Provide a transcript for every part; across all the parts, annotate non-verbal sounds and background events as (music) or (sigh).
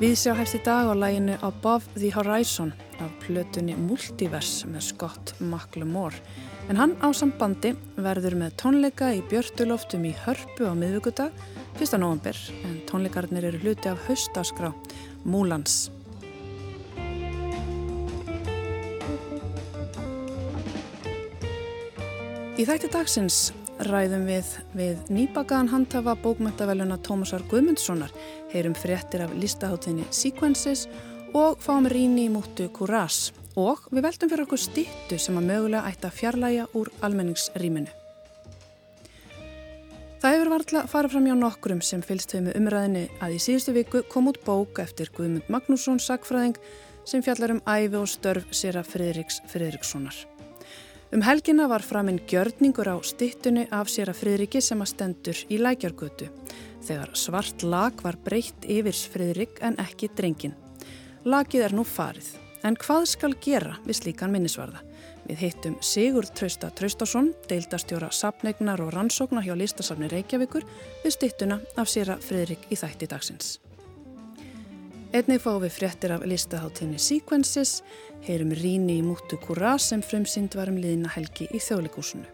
Víðsjá hefst í dag á læginu Above the Horizon af plötunni Multiverse með Scott McLemore. En hann á sambandi verður með tónleika í Björtuloftum í Hörpu á miðvíkudag 1. november en tónleikarnir eru hluti af haustaskrá Múlans. Í þætti dagsins ræðum við við nýbakaðan handhafa bókmæntaveluna Tómasar Guðmundssonar, heyrum fréttir af listaháttinni Sequences og fáum ríni í múttu Kuras og við veltum fyrir okkur stittu sem að mögulega ætta fjarlæga úr almenningsrýminu. Það hefur varðla farið fram hjá nokkrum sem fylst við með umræðinni að í síðustu viku kom út bók eftir Guðmund Magnússon sagfræðing sem fjallar um æfi og störf sér að Fridriks Fridrikssonar. Um helgina var framinn gjörningur á stittunni af sér að Fridriki sem að stendur í lækjargötu þegar svart lag var breytt yfirs Fridrik en ekki drengin. Lagið er nú farið, en hvað skal gera við slíkan minnisvarða? Við hittum Sigurd Trausta Traustásson, deildastjóra sapneignar og rannsóknar hjá listasafni Reykjavíkur við stittuna af sér að Fridrik í þætti dagsins. Einnig fáum við fréttir af listaháttinni Sequences, heyrum ríni í múttu Kura sem frumsynd var um liðina helgi í þjóðleikúsinu.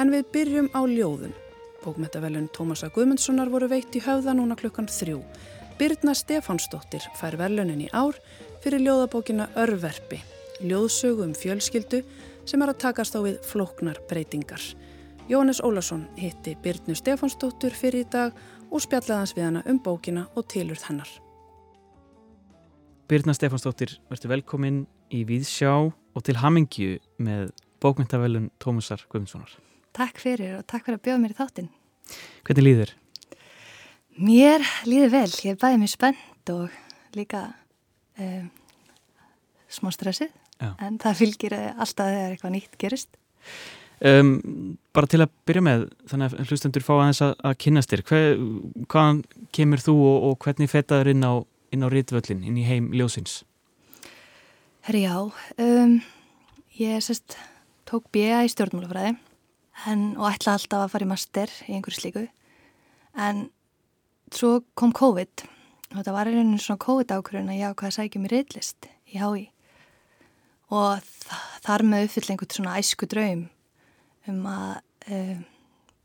En við byrjum á ljóðun. Bókmetavelun Tómasa Guðmundssonar voru veitt í höfða núna klukkan þrjú. Birna Stefánsdóttir fær velunin í ár fyrir ljóðabókina Örverpi, ljóðsögu um fjölskyldu sem er að takast á við flóknar breytingar. Jóhannes Ólason hitti Birnu Stefánsdóttur fyrir í dag og spjallaðans við hana um bókina og tilurð hennar. Birna Stefansdóttir, verður velkomin í Víðsjá og til Hamingju með bókmyndavelun Tómusar Guðmundssonar. Takk fyrir og takk fyrir að bjóða mér í þáttinn. Hvernig líður? Mér líður vel, ég er bæðið mér spennt og líka um, smá stressið, Já. en það fylgir alltaf þegar eitthvað nýtt gerist. Um, bara til að byrja með, þannig að hlustendur fá aðeins að, að kynast þér, Hver, hvaðan kemur þú og, og hvernig fetaður inn á inn á rítvöllin, inn í heim ljósins? Herri já, um, ég sérst tók B.A. í stjórnmálafræði og ætla alltaf að fara í master í einhverju slíku en svo kom COVID og þetta var einhvern svona COVID ákvörðun að ég ákvaði að sækja mér reyðlist í HÍ og þar með uppfyll einhvern svona æsku draum um að um,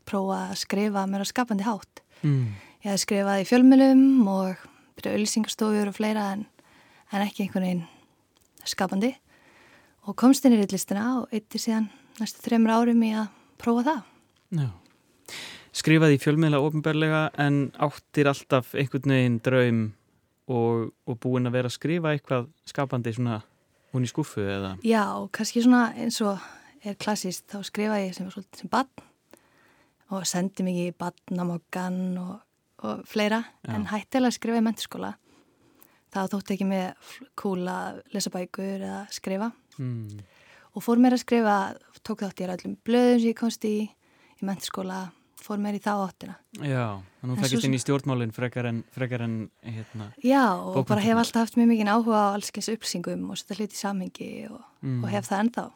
prófa að skrifa mér á skapandi hátt. Mm. Ég hef skrifað í fjölmjölum og byrja auðlýsingarstofur og fleira en, en ekki einhvern veginn skapandi og komst inn í reillistina og eittir síðan næstu þreymur árum í að prófa það. Já. Skrifaði í fjölmiðla ofinbarlega en áttir alltaf einhvern veginn draum og, og búin að vera að skrifa eitthvað skapandi svona hún í skuffu eða? Já, kannski svona eins og er klassíst þá skrifaði ég sem, sem bann og sendi mikið í bannamokkan og og fleira Já. en hættilega að skrifa í menturskóla það þótti ekki með kúla að lesa bækur eða skrifa mm. og fór mér að skrifa tók þátt ég öllum blöðum sem ég komst í í menturskóla, fór mér í þá áttina Já, þannig að þú fekkist inn í stjórnmálinn frekar en, frekar en hérna, Já, og bókmynda. bara hef alltaf haft mjög mikið áhuga á allskeins upplýsingum og setja hluti í samhengi og, mm. og hef það ennþá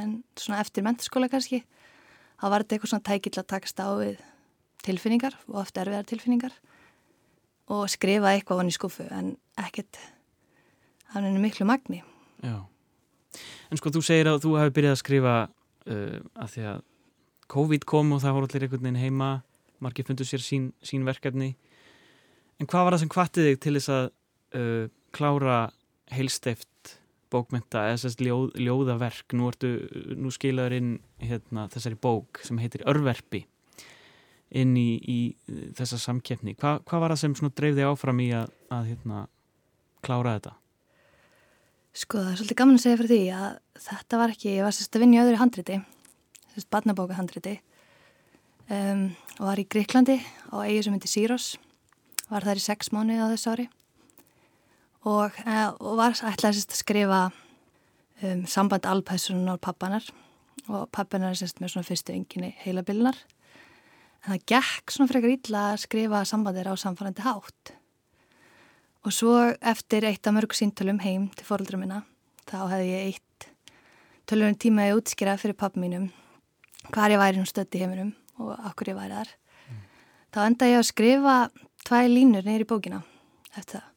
en svona eftir menturskóla kannski þá var þetta eitthvað svona tækill að takast á við tilfinningar og oft erfiðar tilfinningar og skrifa eitthvað hann í skuffu en ekkert hann er miklu magni. Já. En sko þú segir að þú hefði byrjað að skrifa uh, að því að COVID kom og það voru allir einhvern veginn heima margir fundur sér sín, sín verkefni. En hvað var það sem kvattið þig til þess að uh, klára heilsteft bókmynda eða að ljóð, ljóðaverk? Nú, nú skilaður inn hérna, þessari bók sem heitir Örverpi inn í, í þessa samkeppni. Hva, hvað var það sem dreifði áfram í að, að hérna, klára þetta? Sko það er svolítið gaman að segja fyrir því að þetta var ekki, ég var sérst að vinja í öðru handriti, sérst badnabóka handriti um, og var í Greiklandi á eigi sem myndi Sýros, var þar í sex mánu á þessu ári og, uh, og var ætlaði sérst að skrifa um, samband alpæsunar pappanar og pappanar er sérst með svona fyrstu enginni heilabilinar En það gekk svona frekar illa að skrifa sambandir á samfærandi hátt. Og svo eftir eitt af mörg síntalum heim til fóröldra minna, þá hefði ég eitt tölunum tíma að útskýra fyrir pappi mínum hvað ég væri nú stödd í heiminum og okkur ég væri þar. Mm. Þá enda ég að skrifa tvæ línur neyri bókina eftir það.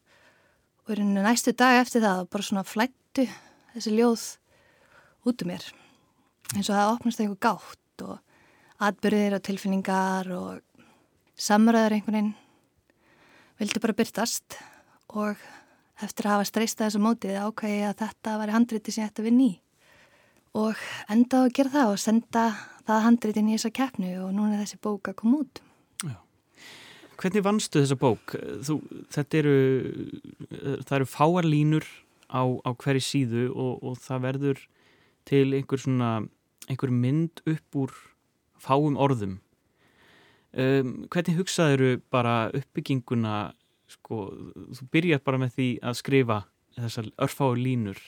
og í rauninu næstu dag eftir það bara svona flættu þessi ljóð út um mér eins og það opnast einhver gátt og atbyrðir og tilfinningar og samröður einhvern veginn vildi bara byrtast og eftir að hafa streystað þessu mótið ákvæði að þetta var handriti sem ég ætti að vinni í. Og enda að gera það og senda það handritin í þessa keppnu og núna er þessi bók að koma út. Hvernig vannstu þessa bók? Þú, þetta eru, eru fáarlínur á, á hverju síðu og, og það verður til einhver svona, einhver mynd upp úr fáum orðum. Um, hvernig hugsaður bara uppbygginguna, sko, þú byrjar bara með því að skrifa þessar örfáu línur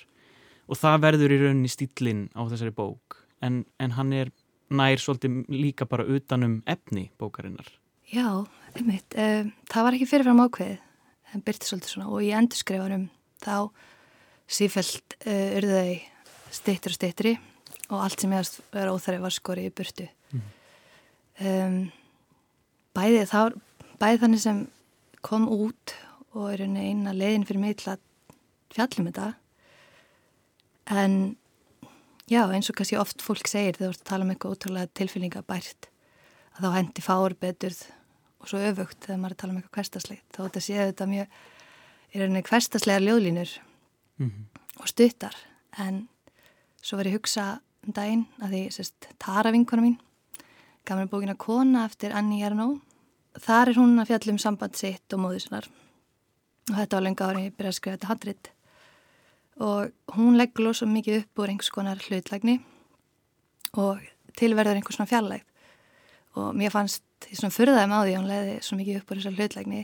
og það verður í rauninni stílinn á þessari bók en, en hann er nær svolítið líka bara utanum efni bókarinnar. Já, einmitt. Um, það var ekki fyrirfram ákveðið, en byrti svolítið svona og í endurskrifanum þá sífælt uh, eh, urðu þau stittur og stittri og allt sem ég var óþarið var skori í burtu. Mm. Um, bæði, þá, bæði þannig sem kom út og er eina leiðin fyrir mig til að fjallum þetta en já, eins og kannski oft fólk segir þegar þú ert að tala um eitthvað ótrúlega tilfinningabært að þá hendi fáur beturð og svo öfugt þegar maður er að tala um eitthvað hverstaslegt þá þetta séu þetta mjög í rauninni hverstaslegar ljóðlínur mm -hmm. og stuttar en svo var ég að hugsa um daginn að því sérst Tara vinkona mín gaf mér bókina Kona eftir Annie Ernaux þar er hún að fjalla um samband sitt og móðusinnar og þetta var lengi árið ég byrjaði að skrifa þetta handrit. Og hún leggur losa mikið upp úr einhvers konar hlutlegni og tilverður einhvers svona fjallægt og mér fannst ég svona fyrðaði með á því að hún leiði svo mikið upp úr þessar hlutlegni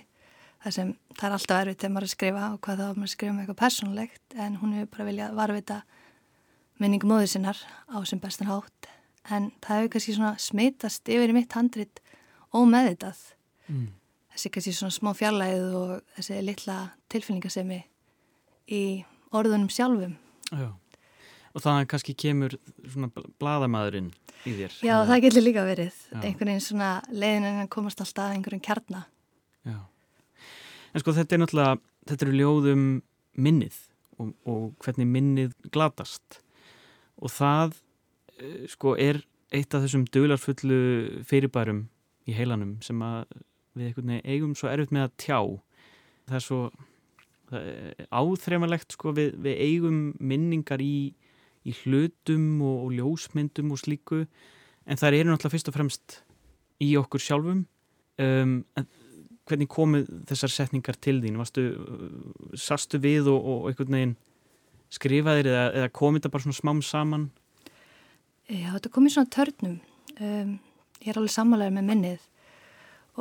þar sem það er alltaf erfitt þegar maður er að skrifa og hvað þá maður skrifa um eitthvað personlegt en hún hefur bara viljað varvita minningum móður sinnar á sem bestan hátt en það hefur kannski svona smitast yfir í mitt handrit ómeðvitað mm. þessi kannski svona smá fjarlæð og þessi litla tilfinningasemi í orðunum sjálfum Já. og þannig kannski kemur svona bladamæðurinn í þér. Já, eða? það getur líka verið. Já. Einhvern veginn svona leiðin en komast alltaf einhverjum kjarnar. Já. En sko þetta er náttúrulega, þetta eru ljóðum minnið og, og hvernig minnið glatast og það eh, sko er eitt af þessum döglarfullu fyrirbærum í heilanum sem að við einhvern veginn eigum svo erfitt með að tjá. Það er svo áþreifanlegt sko við, við eigum minningar í í hlutum og, og ljósmyndum og slíku en það eru náttúrulega fyrst og fremst í okkur sjálfum um, hvernig komið þessar setningar til þín Vastu, sastu við og, og einhvern veginn skrifaðir eða, eða komið þetta bara svona smám saman? Já, þetta komið svona törnum. Um, ég er alveg sammálega með minnið.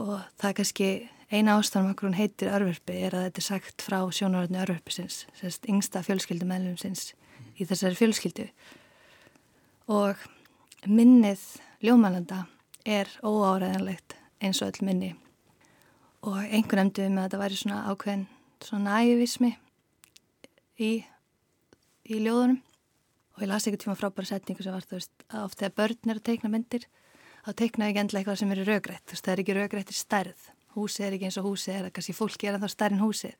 Og það er kannski eina ástæðan okkur hún heitir örverfi er að þetta er sagt frá sjónaröðinu örverfisins yngsta fjölskyldumælum sinns í þessari fjölskyldu. Og minnið ljómanlanda er óáræðanlegt eins og öll minni. Og einhvern emdu með að þetta væri svona ákveðin svona nævismi í, í ljóðunum. Og ég las eitthvað tíma frábæra setningu sem var þú veist að oft þegar börn er að teikna myndir þá teikna ekki endla eitthvað sem eru raugrætt þú veist það er ekki raugrætt í stærð. Húsið er ekki eins og húsið er að kannski fólki er að þá stærn húsið.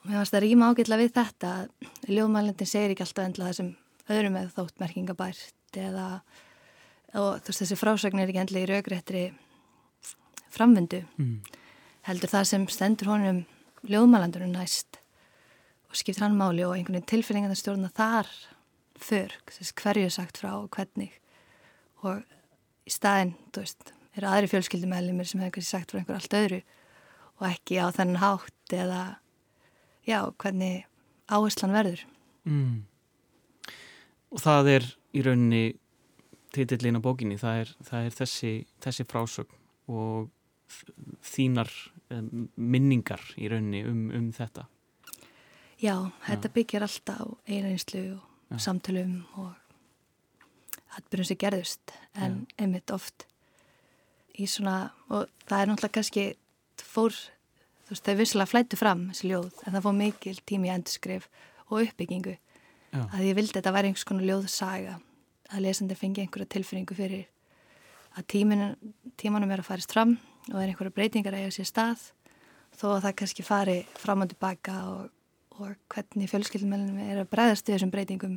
Og mér fannst það rýma ágætla við þetta að ljóðmælindin segir ekki alltaf endla þessum öðrum eða þóttmerkingabært eða og þú veist þessi frásögn er ekki endla í raugrættri framvindu. Mm. heldur það sem stendur honum ljóðmælandunum næst og skiptir hann máli og einhvern veginn tilfinningan að stjórna þar för, hverju sagt frá og hvernig og í staðin, þú veist, eru aðri fjölskyldumælimir sem hefur kannski sagt frá einhver allt öðru og ekki á þennan hátt eða já, hvernig áherslan verður. Mm. Og það er í rauninni titillin á bókinni, það er, það er þessi, þessi frásögn og þínar um, minningar í rauninni um, um þetta. Já, þetta já. byggjar alltaf á einreinslu og samtölum og atbyrjum sem gerðust en já. einmitt oft í svona, og það er náttúrulega kannski fór þú veist, þau vissilega flættu fram þessi ljóð, en það fóð mikil tími í endurskrif og uppbyggingu Já. að ég vildi að þetta væri einhvers konar ljóðsaga að lesandi fengi einhverja tilfinningu fyrir að tíminu, tímanum er að farist fram og er einhverja breytingar að eiga sér stað þó að það kannski fari fram og tilbaka og og hvernig fjölskyldumælunum er að bregðast við þessum breytingum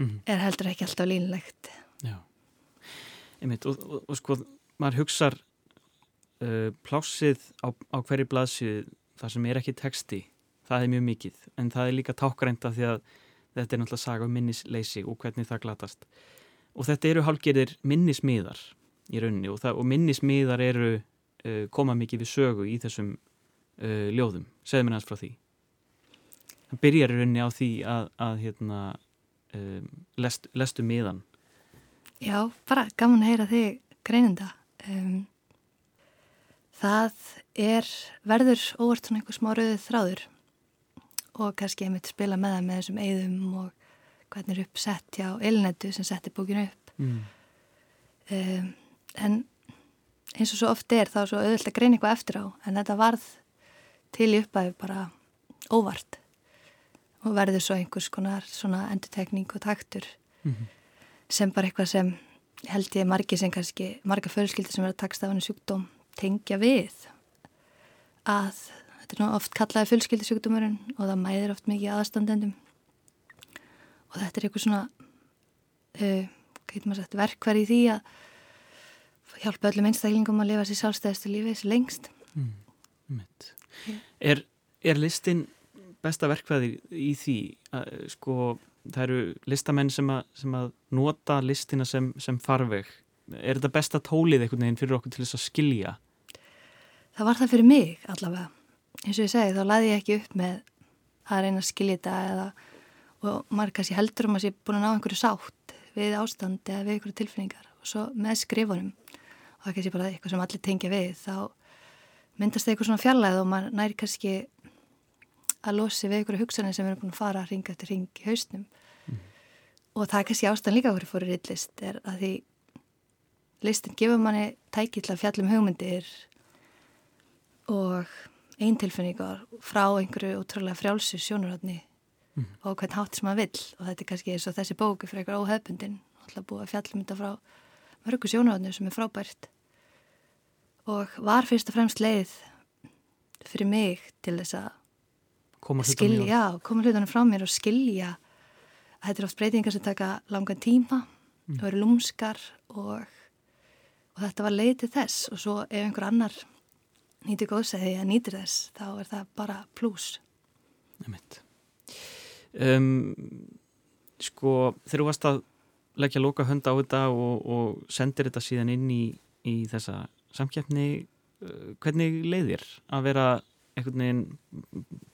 mm. er heldur ekki alltaf línlegt. Já, einmitt og, og, og sko maður hugsar uh, plásið á, á hverju blaðsið þar sem er ekki texti, það er mjög mikið en það er líka tákrænta því að þetta er náttúrulega saga um minnisleysi og hvernig það glatast og þetta eru hálfgerðir minnismiðar í rauninni og, og minnismiðar eru uh, koma mikið við sögu í þessum uh, ljóðum, segð mér næst frá því það byrjar í rauninni á því að, að hérna um, lest, lestu miðan Já, bara gaman að heyra þig greinenda. Um, það er verður óvart svona einhver smá rauðið þráður og kannski ég mitt spila með það með þessum eigðum og hvernig er uppsett hjá Elnettu sem setti bókinu upp. Mm. um, en eins og svo oft er þá er svo auðvilt að greina eitthvað eftir á en þetta varð til í uppæðu bara óvart og verður svo einhvers konar svona endutekning og taktur. Mm -hmm. sem bara eitthvað sem held ég margi sem kannski marga fjölskyldi sem verður að taksta af henni sjúkdóm tengja við. Að þetta er oft kallaði fjölskyldi sjúkdómurinn og það mæðir oft mikið aðstandendum. Og þetta er eitthvað svona uh, sagt, verkvar í því að hjálpa öllum einstaklingum að lifa sér sjálfstæðistu lífi lengst. Mm, er, er listin besta verkvæði í því að, sko, það eru listamenn sem að, sem að nota listina sem, sem farveg. Er þetta besta tólið einhvern veginn fyrir okkur til þess að skilja? Það var það fyrir mig allavega. Eins og ég segi þá laði ég ekki upp með að reyna að skilja þetta eða, og maður kannski heldur um að sé búin að ná einhverju sátt við ástandi eða við einhverju tilfinningar. Og svo með skrifunum og það kannski bara eitthvað sem allir tengja við þá myndast það eitthvað svona fjallæð og maður næri kannski að losi við einhverju hugsanir sem erum búin að fara ring eftir ring í hausnum mm. og það er kannski ástæðan líka hverju fórir yllist er að því listin gefur manni tæki til að fjallum hugmyndir og eintilfinningar frá einhverju útrúlega frjálsu sjónurhaldni mm. og hvern hátt sem maður vill og þetta er kannski eins og þessi bóku fyrir eitthvað óhefbundin alltaf búið að fjallum þetta frá mörgu sjónurhaldni sem er frábært og var fyrst og fremst leið fyrir mig til þess að koma hlutunum frá mér og skilja að þetta er oft breytingar sem taka langan tíma mm. og eru lúmskar og, og þetta var leið til þess. Og svo ef einhver annar nýtir góðsæði að nýtir þess þá er það bara pluss um, Sko þegar þú varst að leggja loka hönd á þetta og, og sendir þetta síðan inn í, í þessa samkjæfni uh, hvernig leiðir að vera einhvern veginn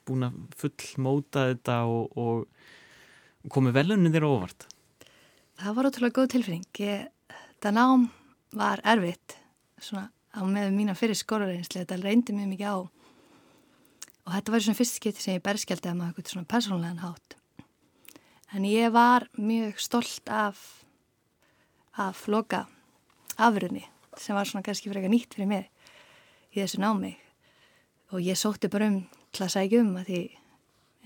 búin að fullmóta þetta og, og komið velunni þér óvart? Það var ótrúlega góð tilfinning. Ég, það nám var erfitt svona á með mína fyrir skorarinsli, þetta reyndi mjög mikið á og þetta var svona fyrst skipti sem ég berskjaldi að maður eitthvað svona persónlegan hátt. En ég var mjög stolt af af loka afrunni sem var svona kannski fyrir eitthvað nýtt fyrir mig í þessu námi og ég sótti bara um til að sækja um að því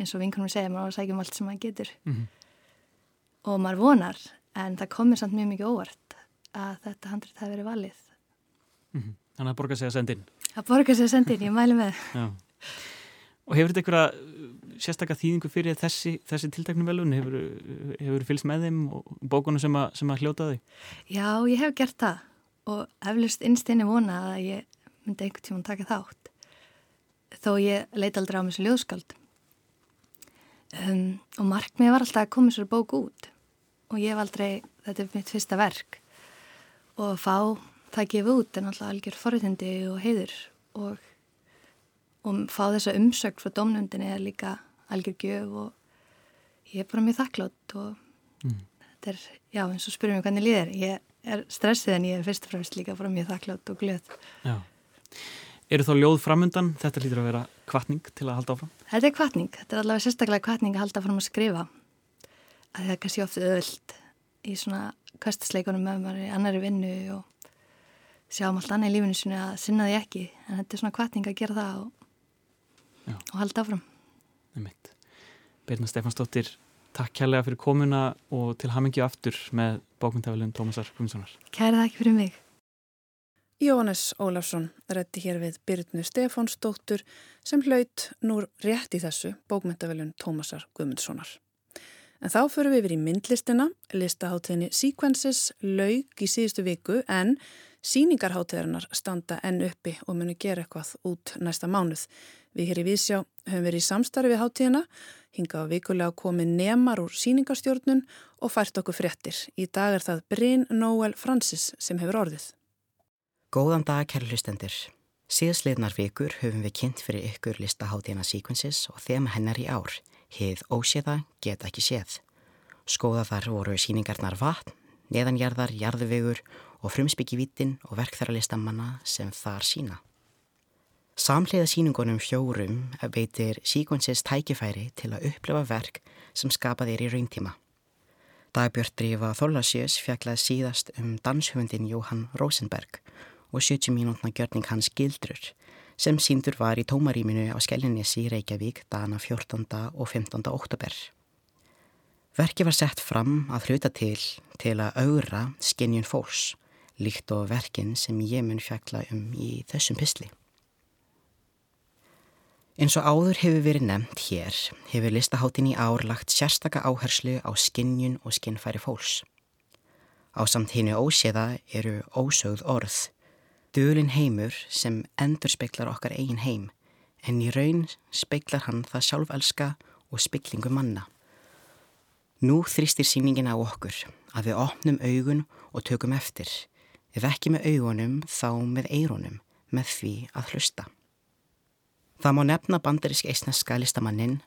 eins og vinkunum segja maður á að sækja um allt sem maður getur mm -hmm. og maður vonar en það komir samt mjög mikið óvart að þetta handrit hafi verið valið mm -hmm. Þannig að borga sig að sendin Að borga sig að sendin, ég mæli með (laughs) Já. Og hefur þetta einhverja sérstakka þýðingu fyrir þessi, þessi tiltaknum velun? Hefur, hefur fylgst með þeim og bókunum sem að, sem að hljóta þig? Já, ég hef gert það og eflust innstinni vona að ég myndi einhvern tíma taka þátt þó ég leiti aldrei á mig sem ljóðskald um, og markmið var alltaf að koma sér bók út. Og ég hef aldrei, þetta er mitt fyrsta verk. Og fá það gefa út en alltaf algjör forðindi og heiður. Og, og fá þessa umsökt frá domnundinni er líka algjör gjöf og ég er bara mjög þakklátt og mm. þetta er, já eins og spyrum ég hvernig líðir ég er stressið en ég er fyrst og fremst líka bara mjög þakklátt og glöð. Já Eru þá ljóð framundan? Þetta lítur að vera kvartning til að halda áfram? Þetta er kvartning. Þetta er allavega sérstaklega kvartning að halda áfram að skrifa. Að það er kannski ofta öðvöld í svona kastasleikunum með maður í annari vinnu og sjáum allt annað í lífinu sinni að sinna því ekki. En þetta er svona kvartning að gera það og, og halda áfram. Það er mitt. Beirna Stefansdóttir, takk kærlega fyrir komuna og til hamingju aftur með bókmyndafélun Tómasar Guðmundssonar. Kæra þakki fyrir mig. Jóhannes Ólafsson rætti hér við Byrnu Stefánsdóttur sem hlaut nú rétt í þessu bókmyndavelun Tómasar Guðmundssonar. En þá förum við yfir í myndlistina, listaháttiðinni Sequences laug í síðustu viku en síningarháttiðarinnar standa enn uppi og munu gera eitthvað út næsta mánuð. Við hér í Vísjá höfum verið í samstarfi við háttíðina, hinga á vikulega komið nemar úr síningarstjórnun og fært okkur fréttir. Í dag er það Bryn Noel Francis sem hefur orðið. Góðan dag, kæri hlustendur. Síðasleirnar vikur höfum við kynnt fyrir ykkur listaháttíðina Sequences og þeim hennar í ár. Hið óséða geta ekki séð. Skoða þar voru síningarnar vatn, neðanjarðar, jarðvegur og frumsbyggi vítin og verkþæra listamanna sem þar sína. Samlega síningunum fjórum veitir Sequences tækifæri til að upplifa verk sem skapað er í rauntíma. Dagbjörn Drífa Þorlasjós fjaklaði síðast um danshöfundin Jóhann Rosenberg og 70 mínútna gjörning hans Gildrur sem síndur var í tómaríminu á Skellinessi í Reykjavík dana 14. og 15. oktober. Verki var sett fram að hluta til til að augra skinnjun fólks, líkt og verkin sem ég mun fjalla um í þessum pysli. Eins og áður hefur verið nefnt hér, hefur listaháttin í ár lagt sérstaka áherslu á skinnjun og skinnfæri fólks. Á samt hinnu óséða eru ósögð orð, Dölin heimur sem endur speiklar okkar eigin heim en í raun speiklar hann það sjálfelska og speiklingu manna. Nú þrýstir síningin á okkur að við opnum augun og tökum eftir. Ef ekki með augunum þá með eironum með því að hlusta. Það má nefna bandarísk eisneska listamannin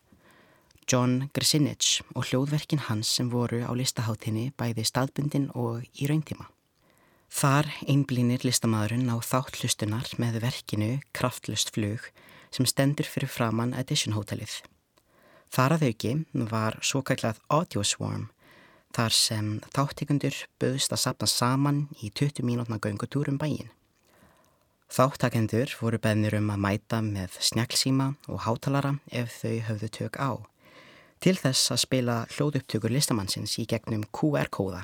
John Grzinich og hljóðverkin hans sem voru á listaháttinni bæði staðbundin og í rauntíma. Þar einblínir listamæðurinn á þáttlustunar með verkinu Kraftlust flug sem stendur fyrir framann Edition hótelið. Þar að auki var svo kallað Audio Swarm þar sem þáttekundur böðst að sapna saman í 20 mínútna göngutúrum bæin. Þáttakendur voru beðnir um að mæta með snjálfsíma og hátalara ef þau höfðu tök á til þess að spila hljóðupptökur listamannsins í gegnum QR-kóða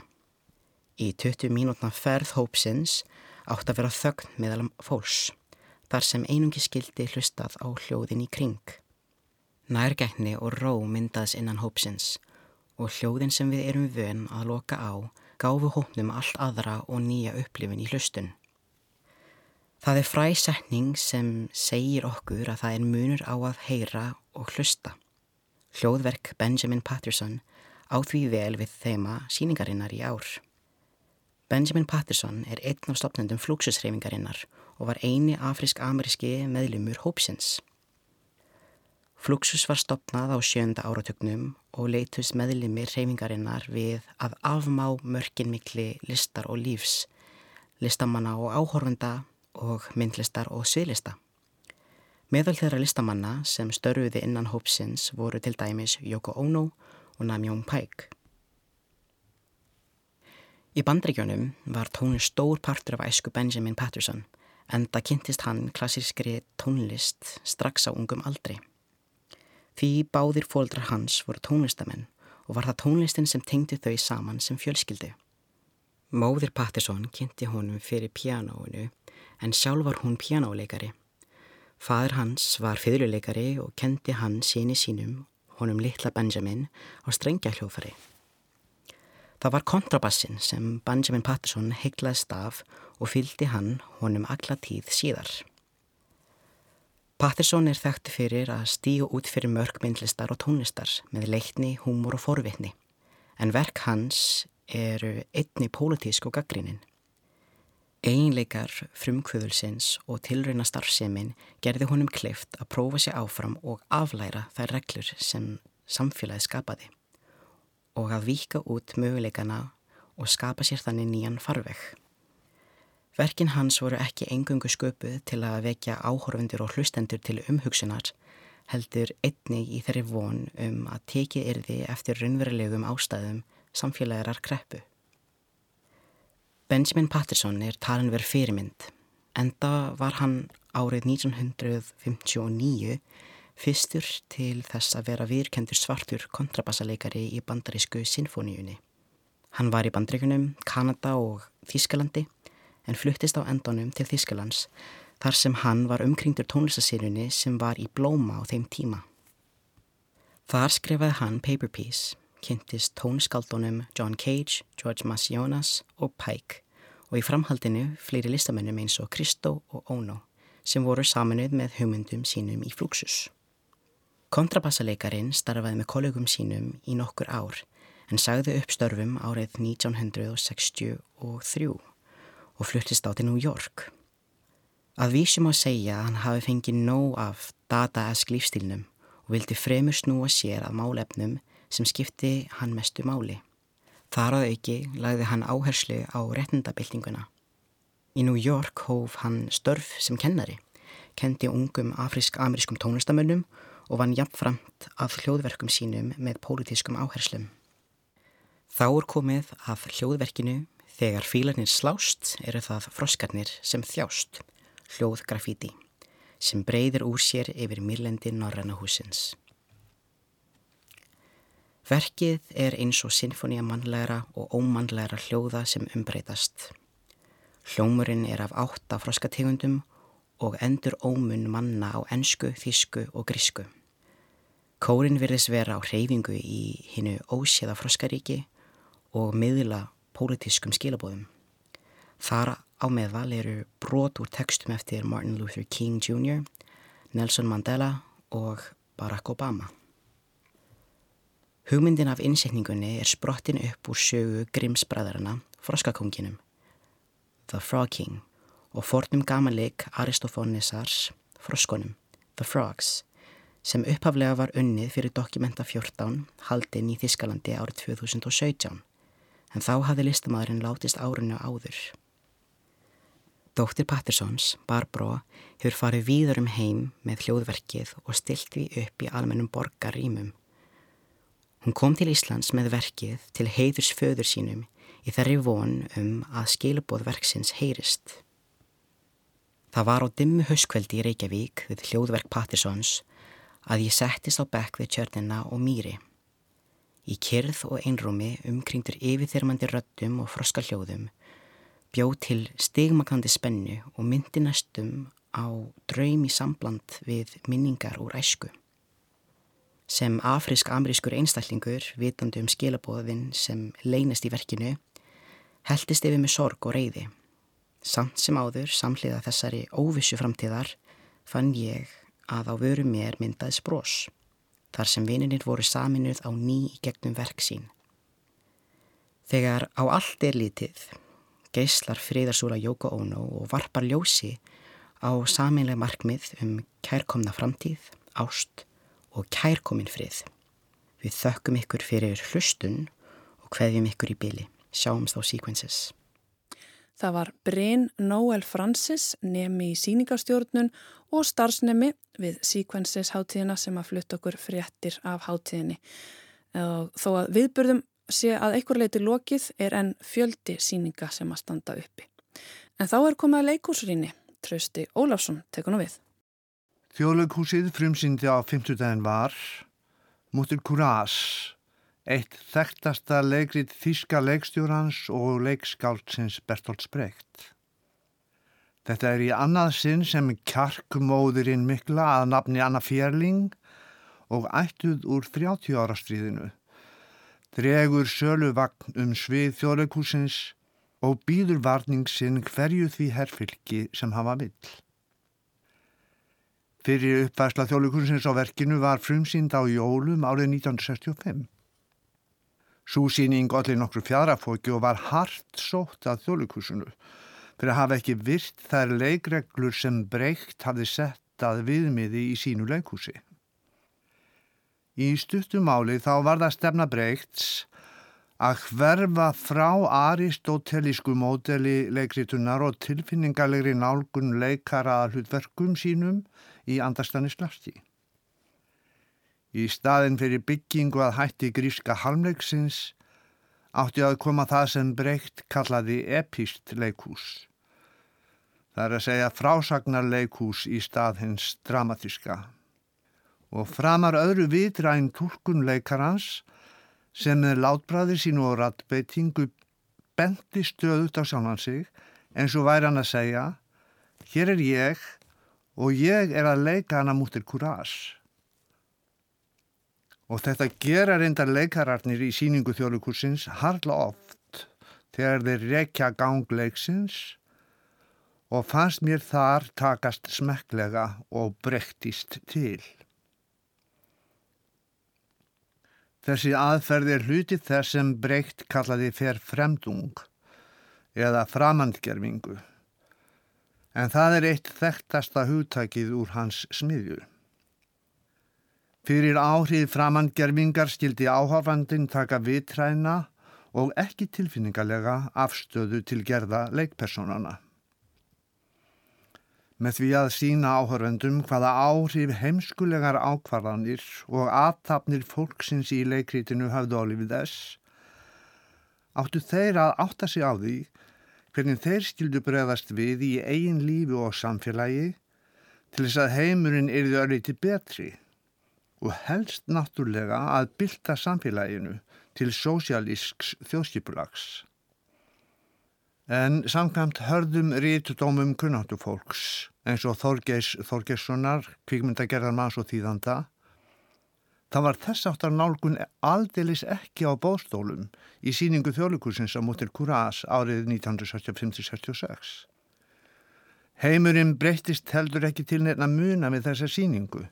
Í 20 mínútna ferð hópsins átt að vera þögn meðal fólks, þar sem einungi skildi hlustað á hljóðin í kring. Nærgækni og ró myndaðs innan hópsins og hljóðin sem við erum vön að loka á gáfu hópnum allt aðra og nýja upplifin í hlustun. Það er fræsetning sem segir okkur að það er munur á að heyra og hlusta. Hljóðverk Benjamin Patterson á því vel við þeima síningarinnar í ár. Benjamin Patterson er einn af stopnendum flúksusreifingarinnar og var eini afrisk-ameríski meðlumur hópsins. Fluxus var stopnað á sjönda áratögnum og leitust meðlumir reifingarinnar við að afmá mörkin mikli listar og lífs, listamanna og áhorfenda og myndlistar og sviðlista. Meðal þeirra listamanna sem störfuði innan hópsins voru til dæmis Yoko Ono og Namjón Pæk. Í bandregjónum var tónlist stór partur af æsku Benjamin Patterson en það kynntist hann klassískri tónlist strax á ungum aldri. Því báðir fóldrar hans voru tónlistamenn og var það tónlistin sem tengdi þau saman sem fjölskyldu. Móðir Patterson kynnti honum fyrir pianoinu en sjálf var hún pianoleikari. Fadur hans var fyrluleikari og kendi hann síni sínum, honum litla Benjamin, á strengja hljófari. Það var kontrabassin sem Benjamin Patterson heiglaðist af og fyldi hann honum alla tíð síðar. Patterson er þekkt fyrir að stíu út fyrir mörgmyndlistar og tónlistar með leikni, húmor og forvitni, en verk hans eru einni pólitísk og gaggrinin. Einleikar frumkvöðulsins og tilrauna starfsemin gerði honum kleift að prófa sér áfram og aflæra þær reglur sem samfélagi skapaði og að vika út möguleikana og skapa sér þannig nýjan farveg. Verkin hans voru ekki engungu sköpuð til að vekja áhorfundur og hlustendur til umhugsunar, heldur einnig í þeirri von um að teki yrði eftir raunverulegum ástæðum samfélagirar kreppu. Benjamin Patterson er talin verið fyrirmynd, enda var hann árið 1959 fyrstur til þess að vera virkjendur svartur kontrabassaleikari í bandarísku sinfoníunni. Hann var í bandreikunum, Kanada og Þískalandi en fluttist á endonum til Þískalands þar sem hann var umkringdur tónlistasýrunni sem var í blóma á þeim tíma. Þar skrifaði hann Paper Piece, kynntist tónskaldunum John Cage, George Massionas og Pike og í framhaldinu fleiri listamennum eins og Kristó og Ono sem voru saminuð með hugmyndum sínum í Fluxus. Kontrabassaleikarin starfaði með kollegum sínum í nokkur ár en sagði upp störfum árið 1963 og fluttist á til New York. Að vísum á segja að hann hafi fengið nóg af data-esk lífstílnum og vildi fremur snúa sér að málefnum sem skipti hann mestu máli. Þar að auki lagði hann áherslu á retnendabildinguna. Í New York hóf hann störf sem kennari, kendi ungum afrisk-amerískum tónlistamönnum og vann jafnframt af hljóðverkum sínum með pólitískum áherslum. Þá er komið að hljóðverkinu þegar fílarnir slást eru það froskarnir sem þjást, hljóðgrafíti, sem breyðir úr sér yfir mýrlendi Norranna húsins. Verkið er eins og sinfonía mannlegra og ómannlegra hljóða sem umbreytast. Hljómurinn er af átta froskategundum og endur ómun manna á ensku, þísku og grísku. Kórin virðis vera á hreyfingu í hinnu óséða froskaríki og miðla pólitískum skilabóðum. Þar á meðval eru brot úr textum eftir Martin Luther King Jr., Nelson Mandela og Barack Obama. Hugmyndin af innsetningunni er sprottin upp úr sögu Grimms-bræðarana, Froskakonginum, The Frog King og fornum gamanleik Aristophanesars, Froskonum, The Frogs, sem upphaflega var unnið fyrir Dokumenta 14 haldinn í Þískalandi árið 2017 en þá hafði listamæðurinn látist árunni áður. Dóttir Pattersons, Barbara, hefur farið víður um heim með hljóðverkið og stilt við upp í almennum borgarrýmum. Hún kom til Íslands með verkið til heiðurs föður sínum í þerri von um að skilubóð verksins heyrist. Það var á dimmu hauskveldi í Reykjavík við hljóðverk Pattersons að ég settist á bekk við tjörnina og mýri. Í kyrð og einrúmi umkringtur yfirþyrmandi röttum og froska hljóðum bjóð til stigmakandi spennu og myndi næstum á draum í sambland við minningar úr æsku. Sem afrisk-amerískur einstaklingur, vitandi um skilabóðin sem leynast í verkinu, heldist yfir með sorg og reyði. Samt sem áður, samhliða þessari óvissu framtíðar, fann ég að á vöru mér myndaðis brós þar sem vininir voru saminuð á ný í gegnum verk sín. Þegar á allt er lítið, geyslar friðarsúra Jóko Óno og varpar ljósi á saminlega markmið um kærkomna framtíð, ást og kærkomin frið. Við þökkum ykkur fyrir hlustun og hveðjum ykkur í byli. Sjáumst á Sequences. Það var Bryn Noel Francis, nemi í síningastjórnun og starfsnemi við Sequences hátíðina sem að flutta okkur fréttir af hátíðinni. Þó að viðburðum sé að einhver leiti lokið er enn fjöldi síninga sem að standa uppi. En þá er komið að leikúsrýni. Trausti Ólafsson tekur nú við. Þjóðleikúsið frumsýndi á 50 daginn var Mútur Kurás eitt þekktasta leikrið þíska leikstjórans og leikskáldsins Bertolt Spregt. Þetta er í annað sinn sem kjarkumóðurinn mikla að nafni Anna Fjerling og ættuð úr 30 ára stríðinu. Dregur sölu vagn um svið þjóðleikúsins og býður varningsinn hverju því herrfylki sem hafa vill. Fyrir uppværsla þjóðleikúsins á verkinu var frumsýnd á jólum árið 1965. Súsýning allir nokkru fjadrafóki og var hart sótt að þjóðleikusinu fyrir að hafa ekki virt þær leikreglur sem breykt hafði sett að viðmiði í sínu leikúsi. Í stuttumáli þá var það stefna breykts að hverfa frá aristótelísku módeli leikritunar og tilfinningalegri nálgun leikara hlutverkum sínum í andarstanislasti. Í staðin fyrir byggingu að hætti gríska halmleiksins átti að koma það sem breykt kallaði epist leikús. Það er að segja frásagnar leikús í stað hins dramatíska. Og framar öðru vitræn tólkun leikarans sem með látbræði sín og rattbeitingu bendi stöðut á sjálfan sig eins og væri hann að segja hér er ég og ég er að leika hana múttir kurás. Og þetta gera reyndar leikararnir í síningu þjóðlukursins harla oft þegar þeir rekja gangleiksins og fannst mér þar takast smekklega og brektist til. Þessi aðferð er hluti þess sem breykt kallaði fer fremdung eða framandgerfingu en það er eitt þekktasta hugtækið úr hans smiðju. Fyrir áhrif framandgerfingar skildi áhafandin taka vitræna og ekki tilfinningarlega afstöðu til gerða leikpersonana. Með því að sína áhörvendum hvaða áhrif heimskulegar ákvarðanir og aðtapnir fólksins í leikrítinu hafðu álifið þess, áttu þeir að átta sig á því hvernig þeir skildu bregðast við í eigin lífi og samfélagi til þess að heimurinn erði örliti betri og helst náttúrlega að bylta samfélaginu til sósialísks þjóðskipulags. En samkvæmt hörðum rítudómum kunnáttu fólks eins og Þorgeis Þorgeissonar, kvikmyndagerðar manns og þýðanda, það var þess áttar nálgun aldeilis ekki á bóstólum í síningu þjóðlukursins á mútir Kurás árið 1965-66. Heimurinn breytist heldur ekki til nefna muna við þessa síningu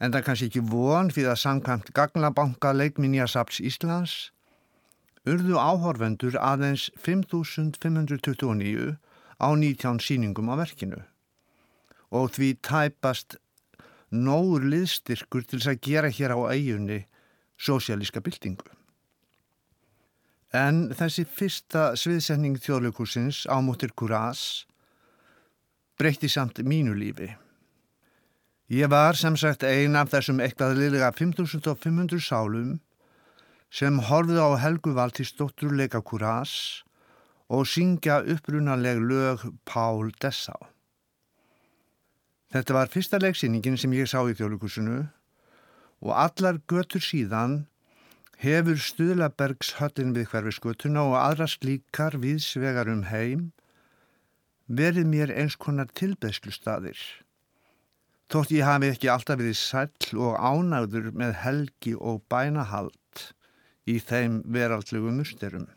en það kannski ekki von fyrir að samkvæmt Gagnabanka leikminjasaps Íslands urðu áhorfendur aðeins 5529 á 19 síningum á verkinu og því tæpast nógur liðstyrkur til að gera hér á eigunni sósialíska byltingu. En þessi fyrsta sviðsetning þjóðleikursins á móttir Kurás breytti samt mínu lífi. Ég var sem sagt ein af þessum eitthvað liðlega 5500 sálum sem horfið á Helgu Valtísdóttur leika kurás og syngja upprunaleg lög Pál Dessá. Þetta var fyrsta leiksýningin sem ég sá í þjóðlukursinu og allar götur síðan hefur Stuðlabergs höllin við hverfisgötuna og aðra slíkar viðsvegar um heim verið mér eins konar tilbeðslu staðir. Þótt ég hafi ekki alltaf verið sæll og ánægður með helgi og bænahald í þeim veraldlegu musterum.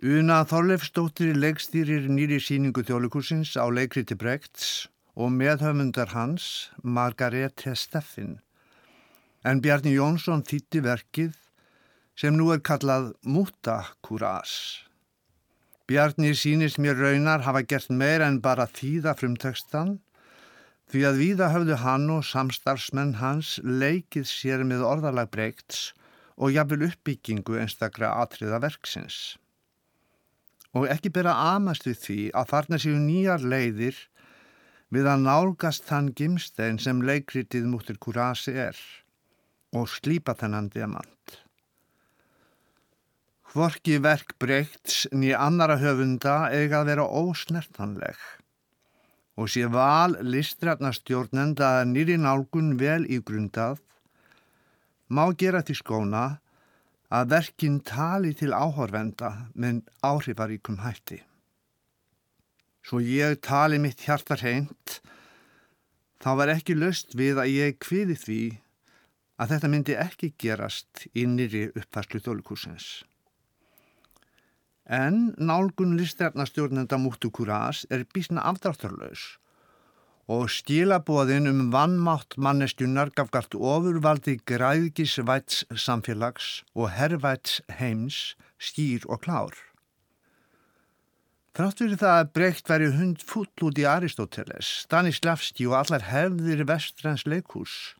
Una Þorleifstóttir leggstýrir nýri síningu þjóðlikursins á leikriti Bregts og meðhöfundar hans Margarete Steffin. En Bjarni Jónsson þýtti verkið sem nú er kallað Múta Kurás. Bjarni sínist mér raunar hafa gert meira en bara þýða frumtekstan því að víða höfðu hann og samstarfsmenn hans leikið sér með orðalag breykts og jafnvel uppbyggingu einstakra atriða verksins. Og ekki bera amast við því að þarna séu nýjar leiðir við að nálgast þann gimstein sem leikritið múttir kurasi er og slípa þennan diamant. Hvorki verk breykts ný annara höfunda eiga að vera ósnertanleg og sé val listrætnastjórnenda nýri nálgun vel í grundað má gera til skóna að verkinn tali til áhorvenda með áhrifaríkum hætti. Svo ég tali mitt hjartar heint, þá var ekki löst við að ég kviði því að þetta myndi ekki gerast í nýri uppfærslu þjóðlikursins. En nálgun listernastjórnenda Múttu Kurás er bísna afdráttarlaus og stílabóðin um vannmátt mannestjunar gafgart ofurvaldi græðgisvæts samfélags og herrvæts heims skýr og klár. Þrátt fyrir það að breykt væri hund full út í Aristóteles, Stanislavski og allar hefðir vestrans leikús.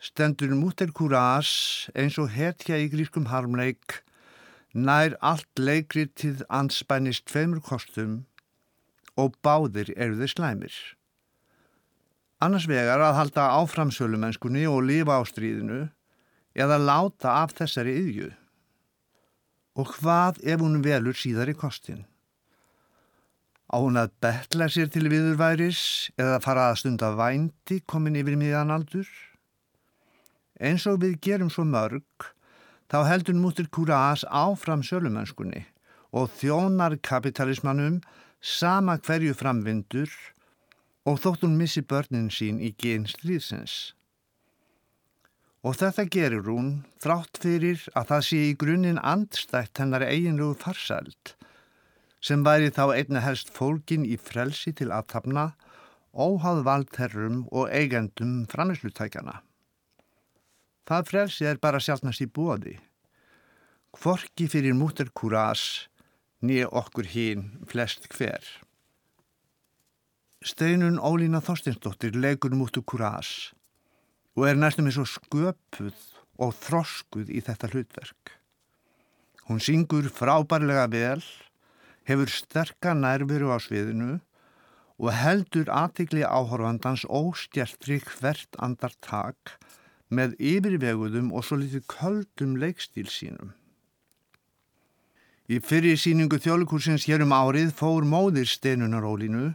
Stendur Múttur Kurás eins og hetja í grískum harmleik nær allt leikritið anspænist tveimur kostum og báðir eru þeir slæmir. Annars vegar að halda áframsölumennskunni og lifa á stríðinu eða láta af þessari yðju. Og hvað ef hún velur síðar í kostin? Á hún að betla sér til viðurværis eða fara að stunda vændi komin yfir miðanaldur? Eins og við gerum svo mörg þá heldur múttir Kurás áfram sölumennskunni og þjónar kapitalismannum sama hverju framvindur og þótt hún missi börnin sín í gen stríðsins. Og þetta gerir hún þrátt fyrir að það sé í grunninn andstætt hennar eiginlegu farsælt sem væri þá einna helst fólkin í frelsi til aðtapna, óháð valdherrum og eigendum framislutækjana. Það frelsi er bara sjálfnast í bóði. Kvorki fyrir múter kurás nýja okkur hín flest hver. Steinun Ólína Þorstinsdóttir leikur mútu kurás og er næstum eins og sköpuð og þroskuð í þetta hlutverk. Hún syngur frábærlega vel, hefur sterka nærveru á sviðinu og heldur aðtikli áhorfandans óstjertri hvert andartak með yfirveguðum og svo litið köldum leikstíl sínum. Í fyrir síningu þjóðlikursins hér um árið fór móðir steinunarólinu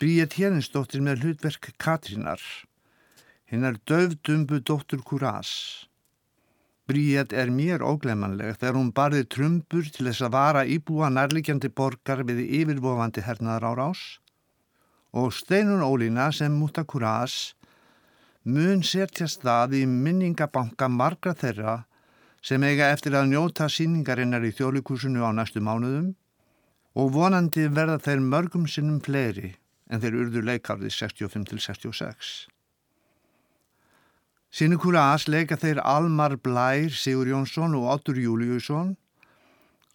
Bríet Hérensdóttir með hlutverk Katrínar hinnar döfdumbu dóttur Kurás. Bríet er mér óglemanleg þegar hún barði trumbur til þess að vara íbúa nærlikjandi borgar við yfirvofandi hernaðar á rás og Steinun Ólína sem múta Kurás mun setjast það í minningabanka margra þeirra sem eiga eftir að njóta síningarinnar í þjóðlíkursunu á næstu mánuðum og vonandi verða þeir mörgum sinnum fleiri en þeir urðu leikarði 65-66. Sinukúra As leika þeir Almar Blær, Sigur Jónsson og Ottur Júliusson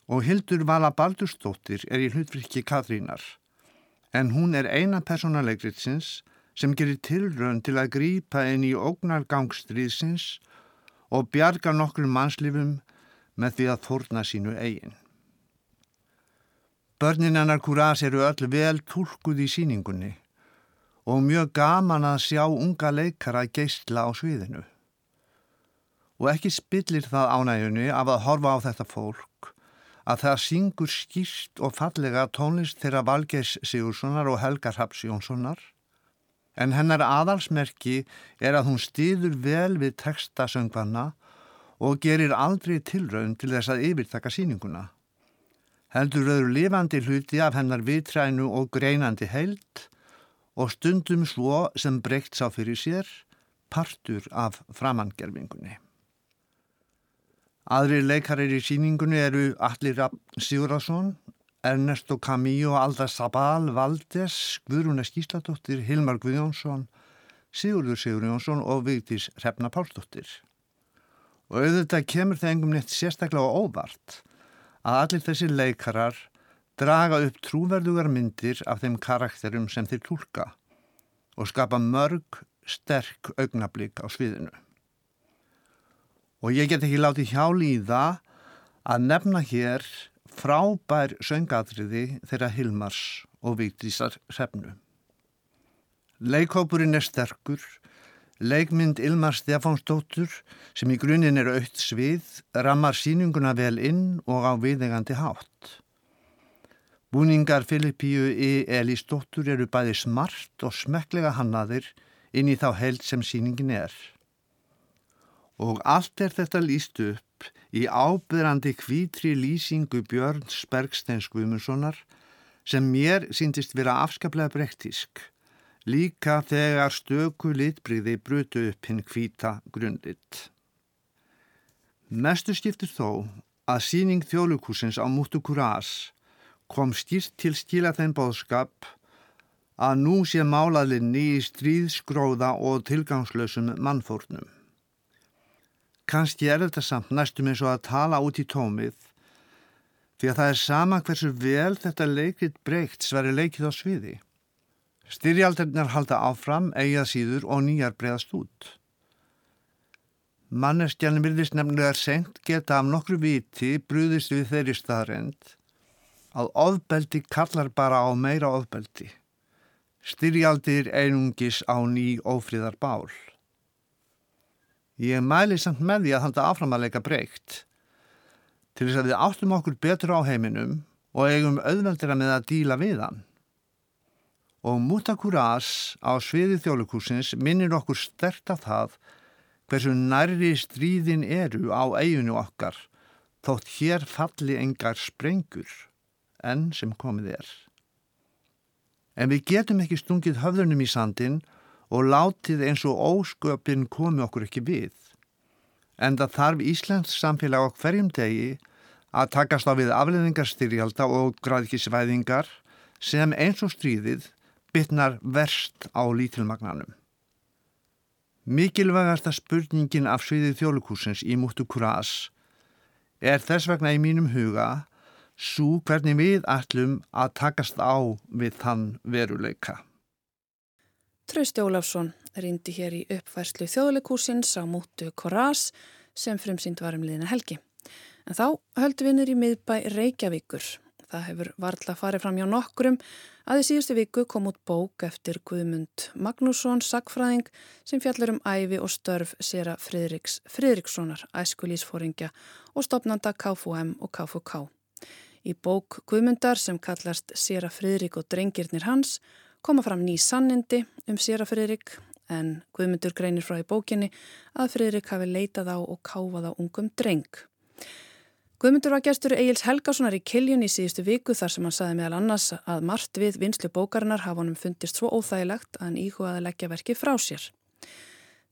og Hildur Vala Baldurstóttir er í hlutfrikki Katrínar en hún er eina personalegritsins sem gerir tilrönd til að grípa inn í ógnargangstriðsins og bjarga nokkur mannslifum með því að þórna sínu eigin. Börnin hennar Kurás eru öll vel tólkuð í síningunni og mjög gaman að sjá unga leikara geistla á sviðinu. Og ekki spillir það ánægjunni af að horfa á þetta fólk að það syngur skýrt og fallega tónlist þeirra Valgeis Sigurssonar og Helgar Haps Jónssonar en hennar aðalsmerki er að hún stýður vel við tekstasöngvanna og gerir aldrei tilraun til þess að yfirtaka síninguna. Heldur öðru lifandi hluti af hennar vitrænu og greinandi heilt og stundum svo sem breykt sá fyrir sér partur af framangerfingunni. Aðri leikarir í síningunni eru Allir Sigurðarsson, Ernesto Camillo, Alda Sabal, Valdes, Guðrúna Skísladóttir, Hilmar Guðjónsson, Sigurður Sigurjónsson og Vigdís Hrefna Pálsdóttir. Og auðvitað kemur það engum neitt sérstaklega óvart að allir þessi leikarar draga upp trúverðugar myndir af þeim karakterum sem þeir tólka og skapa mörg, sterk augnablík á sviðinu. Og ég get ekki látið hjáli í það að nefna hér frábær söngadriði þeirra Hilmars og Víktísar sefnu. Leikópurinn er sterkur, leikmynd Ilmar Stefánsdóttur sem í grunninn er aukt svið, rammar síninguna vel inn og á viðegandi hátt. Búningar Filippíu í Elísdóttur eru bæði smart og smekklega hannaðir inn í þá held sem síningin er. Og allt er þetta líst upp í ábyrrandi hvítri lýsingu Björn Spergsteins Guðmundssonar sem mér síndist vera afskaplega brektísk, líka þegar stöku litbriði brutu upp hinn hvíta grunditt. Mestu skiptir þó að síning þjóðlugúsins á Múttu Kurás kom skýrt til skila þeim bóðskap að nú sé málaðlinni í stríðskróða og tilgangslösum mannfórnum. Kanski er þetta samt næstum eins og að tala út í tómið því að það er sama hversu vel þetta leikrit breykt sværi leikið á sviði. Styrjaldirnar halda áfram, eigað síður og nýjar breyðast út. Manneskjarnir virðist nefnilega senkt geta af nokkru viti brúðist við þeirri staðrend að ofbeldi kallar bara á meira ofbeldi. Styrjaldir einungis á ný ófríðar bál. Ég mæli samt með því að þetta áframalega breykt til þess að við áttum okkur betur á heiminum og eigum auðveldira með að díla við hann. Og Mutakurás á sviði þjóðlikursins minnir okkur stert af það hversu nærri stríðin eru á eiginu okkar þótt hér falli engar sprengur enn sem komið er. En við getum ekki stungið höfðunum í sandin og látið eins og ósköpin komi okkur ekki við. En það þarf Íslands samfélag á hverjum degi að takast á við afleðingarstyrjalda og græðkisvæðingar sem eins og stríðið bytnar verst á lítilmagnanum. Mikilvægasta spurningin af sviðið þjólikúsins í múttu kurás er þess vegna í mínum huga svo hvernig við ætlum að takast á við þann veruleika. Trausti Ólafsson rýndi hér í uppfærslu þjóðleikúsins á mútu Korás sem frumsýnd var um liðina helgi. En þá höldum við nýri miðbæ Reykjavíkur. Það hefur varðla farið fram hjá nokkurum að í síðustu viku kom út bók eftir Guðmund Magnússon, sagfræðing, sem fjallar um æfi og störf sér að Fridriks Fridrikssonar, æskulísfóringja og stopnanda KFUM og KFUK. Í bók Guðmundar sem kallast Sera Fridrik og drengirnir hans koma fram ný sannindi um Sera Fridrik en Guðmundur greinir frá í bókinni að Fridrik hafi leitað á og káfað á ungum dreng. Guðmundur var gestur Egil's Helgasonar í Kiljun í síðustu viku þar sem hann saði meðal annars að margt við vinslu bókarinnar hafa honum fundist svo óþægilegt að hann íhugaði að leggja verki frá sér.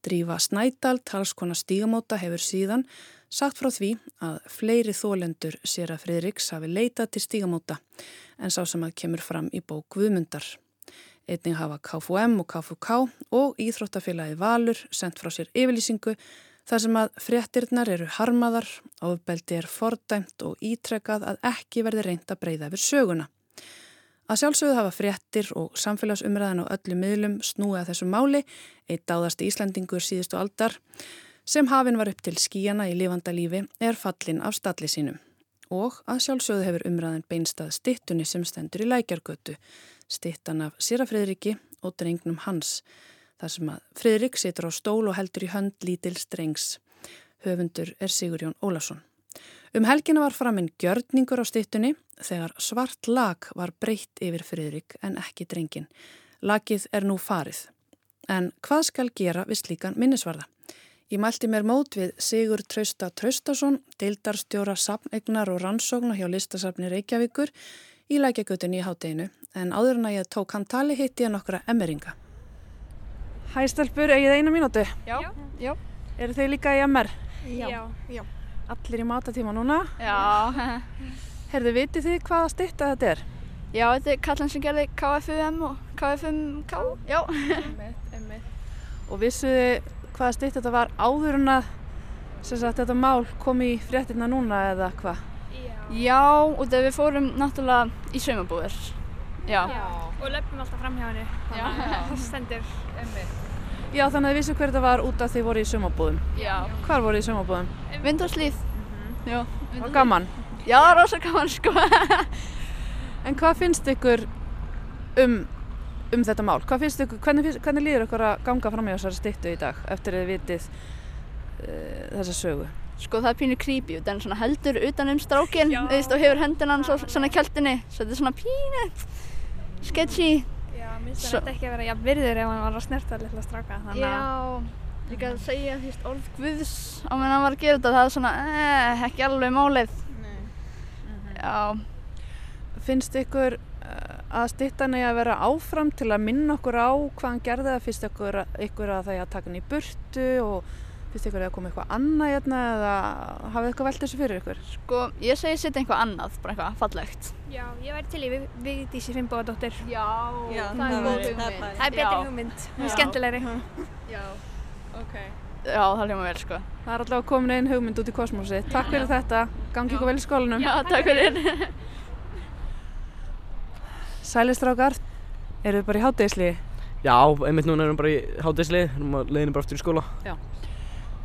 Drífa Snædal, talskona stígamóta, hefur síðan sagt frá því að fleiri þólendur sér að Fridriks hafi leitað til stígamóta en sá sem að kemur fram í bók Guðmundar. Einning hafa KFUM og KFUK og Íþróttafélagi Valur sendt frá sér yfirlýsingu þar sem að fréttirnar eru harmaðar, ofbeldi er fordæmt og ítrekkað að ekki verði reynd að breyða yfir söguna. Að sjálfsögðu hafa fréttir og samfélagsumræðan og öllu miðlum snúið að þessu máli, eitt áðasti Íslandingur síðustu aldar, sem hafinn var upp til skíjana í lifanda lífi er fallin af stalli sínum og að sjálfsögðu hefur umræðin beinstað stittunni sem stendur í lækjargötu, stittan af Sýra Fridriki og drengnum hans, þar sem að Fridrik situr á stól og heldur í hönd lítil strengs. Höfundur er Sigurjón Ólason. Um helgina var framinn gjörningur á stittunni þegar svart lag var breytt yfir Fridrik en ekki drengin. Lagið er nú farið. En hvað skal gera við slíkan minnisvarða? Ég mælti mér mót við Sigur Trausta Traustason, deildarstjóra sapnegnar og rannsóknar hjá listasafni Reykjavíkur í lækjagutin í hátteginu en áður en að ég tók hann tali hitti ég nokkra emmeringa. Hæ stelpur, eigið eina mínúti? Já. Já. Eru þau líka í emmer? Já. Já. Allir í matatíma núna? Já. (laughs) Herðu, vitið þið hvaða stitta þetta er? Já, þetta er kallan sem gerði KFUM og KFUMK. Já. Einmitt, einmitt. Og vissuði hvaða stitt þetta var áður en að sagt, þetta mál kom í fréttina núna eða hvað? Já. Já, og þegar við fórum náttúrulega í saumabúður. Já. Já. Og löpum alltaf fram hjá henni. Já. Það stendur. Einmitt. Já, þannig að þið vissu hver þetta var út af því voru í saumabúðum. Já. Hvar voru í saumabúðum? Vindhúslíð. Mm -hmm. Já. Og gaman? Já, rosa gaman sko. en hvað finnst ykkur um um þetta mál. Hvað finnst ykkur, hvernig, hvernig líður ykkur að ganga fram í þessari stittu í dag eftir að þið vitið uh, þessa sögu? Sko það er pínu creepy, það er svona heldur utan um strákinn og hefur hendunan svo, svona kjöltinni, svo þetta er svona pínu sketchy. Já, minnst það þetta ekki að vera jafn virður ef hann var að snerta litla stráka. Já, líka að segja því orð Guðs á meðan hann var að gera þetta, það er svona eh, ekki alveg málið. Nei. Mm -hmm. Já. Finnst ykkur að stittan er að vera áfram til að minna okkur á hvað hann gerði eða finnst ykkur, ykkur að það er að taka hann í burtu og finnst ykkur að koma eitthvað annað hérna eða hafið eitthvað velt þessu fyrir ykkur? Sko, ég segi setja einhvað annað, bara eitthvað fallegt. Já, ég væri til í við, við Dísi Finnbóðardóttir. Já, Já, það, það er góð hugmynd. Það er betri hugmynd, hún er skemmtilegri. Já, ok. Já, það hljóma vel sko. Það er allavega komin einn hugmynd út í kosmosi. Takk fyrir þetta, gangi ykkur vel í skólanum. Já, takk fyrir. Sælistrákar, eru þið bara í hátdegisli? Já, einmitt núna erum við bara í hátdegisli, leðinum bara aftur í skóla. Já.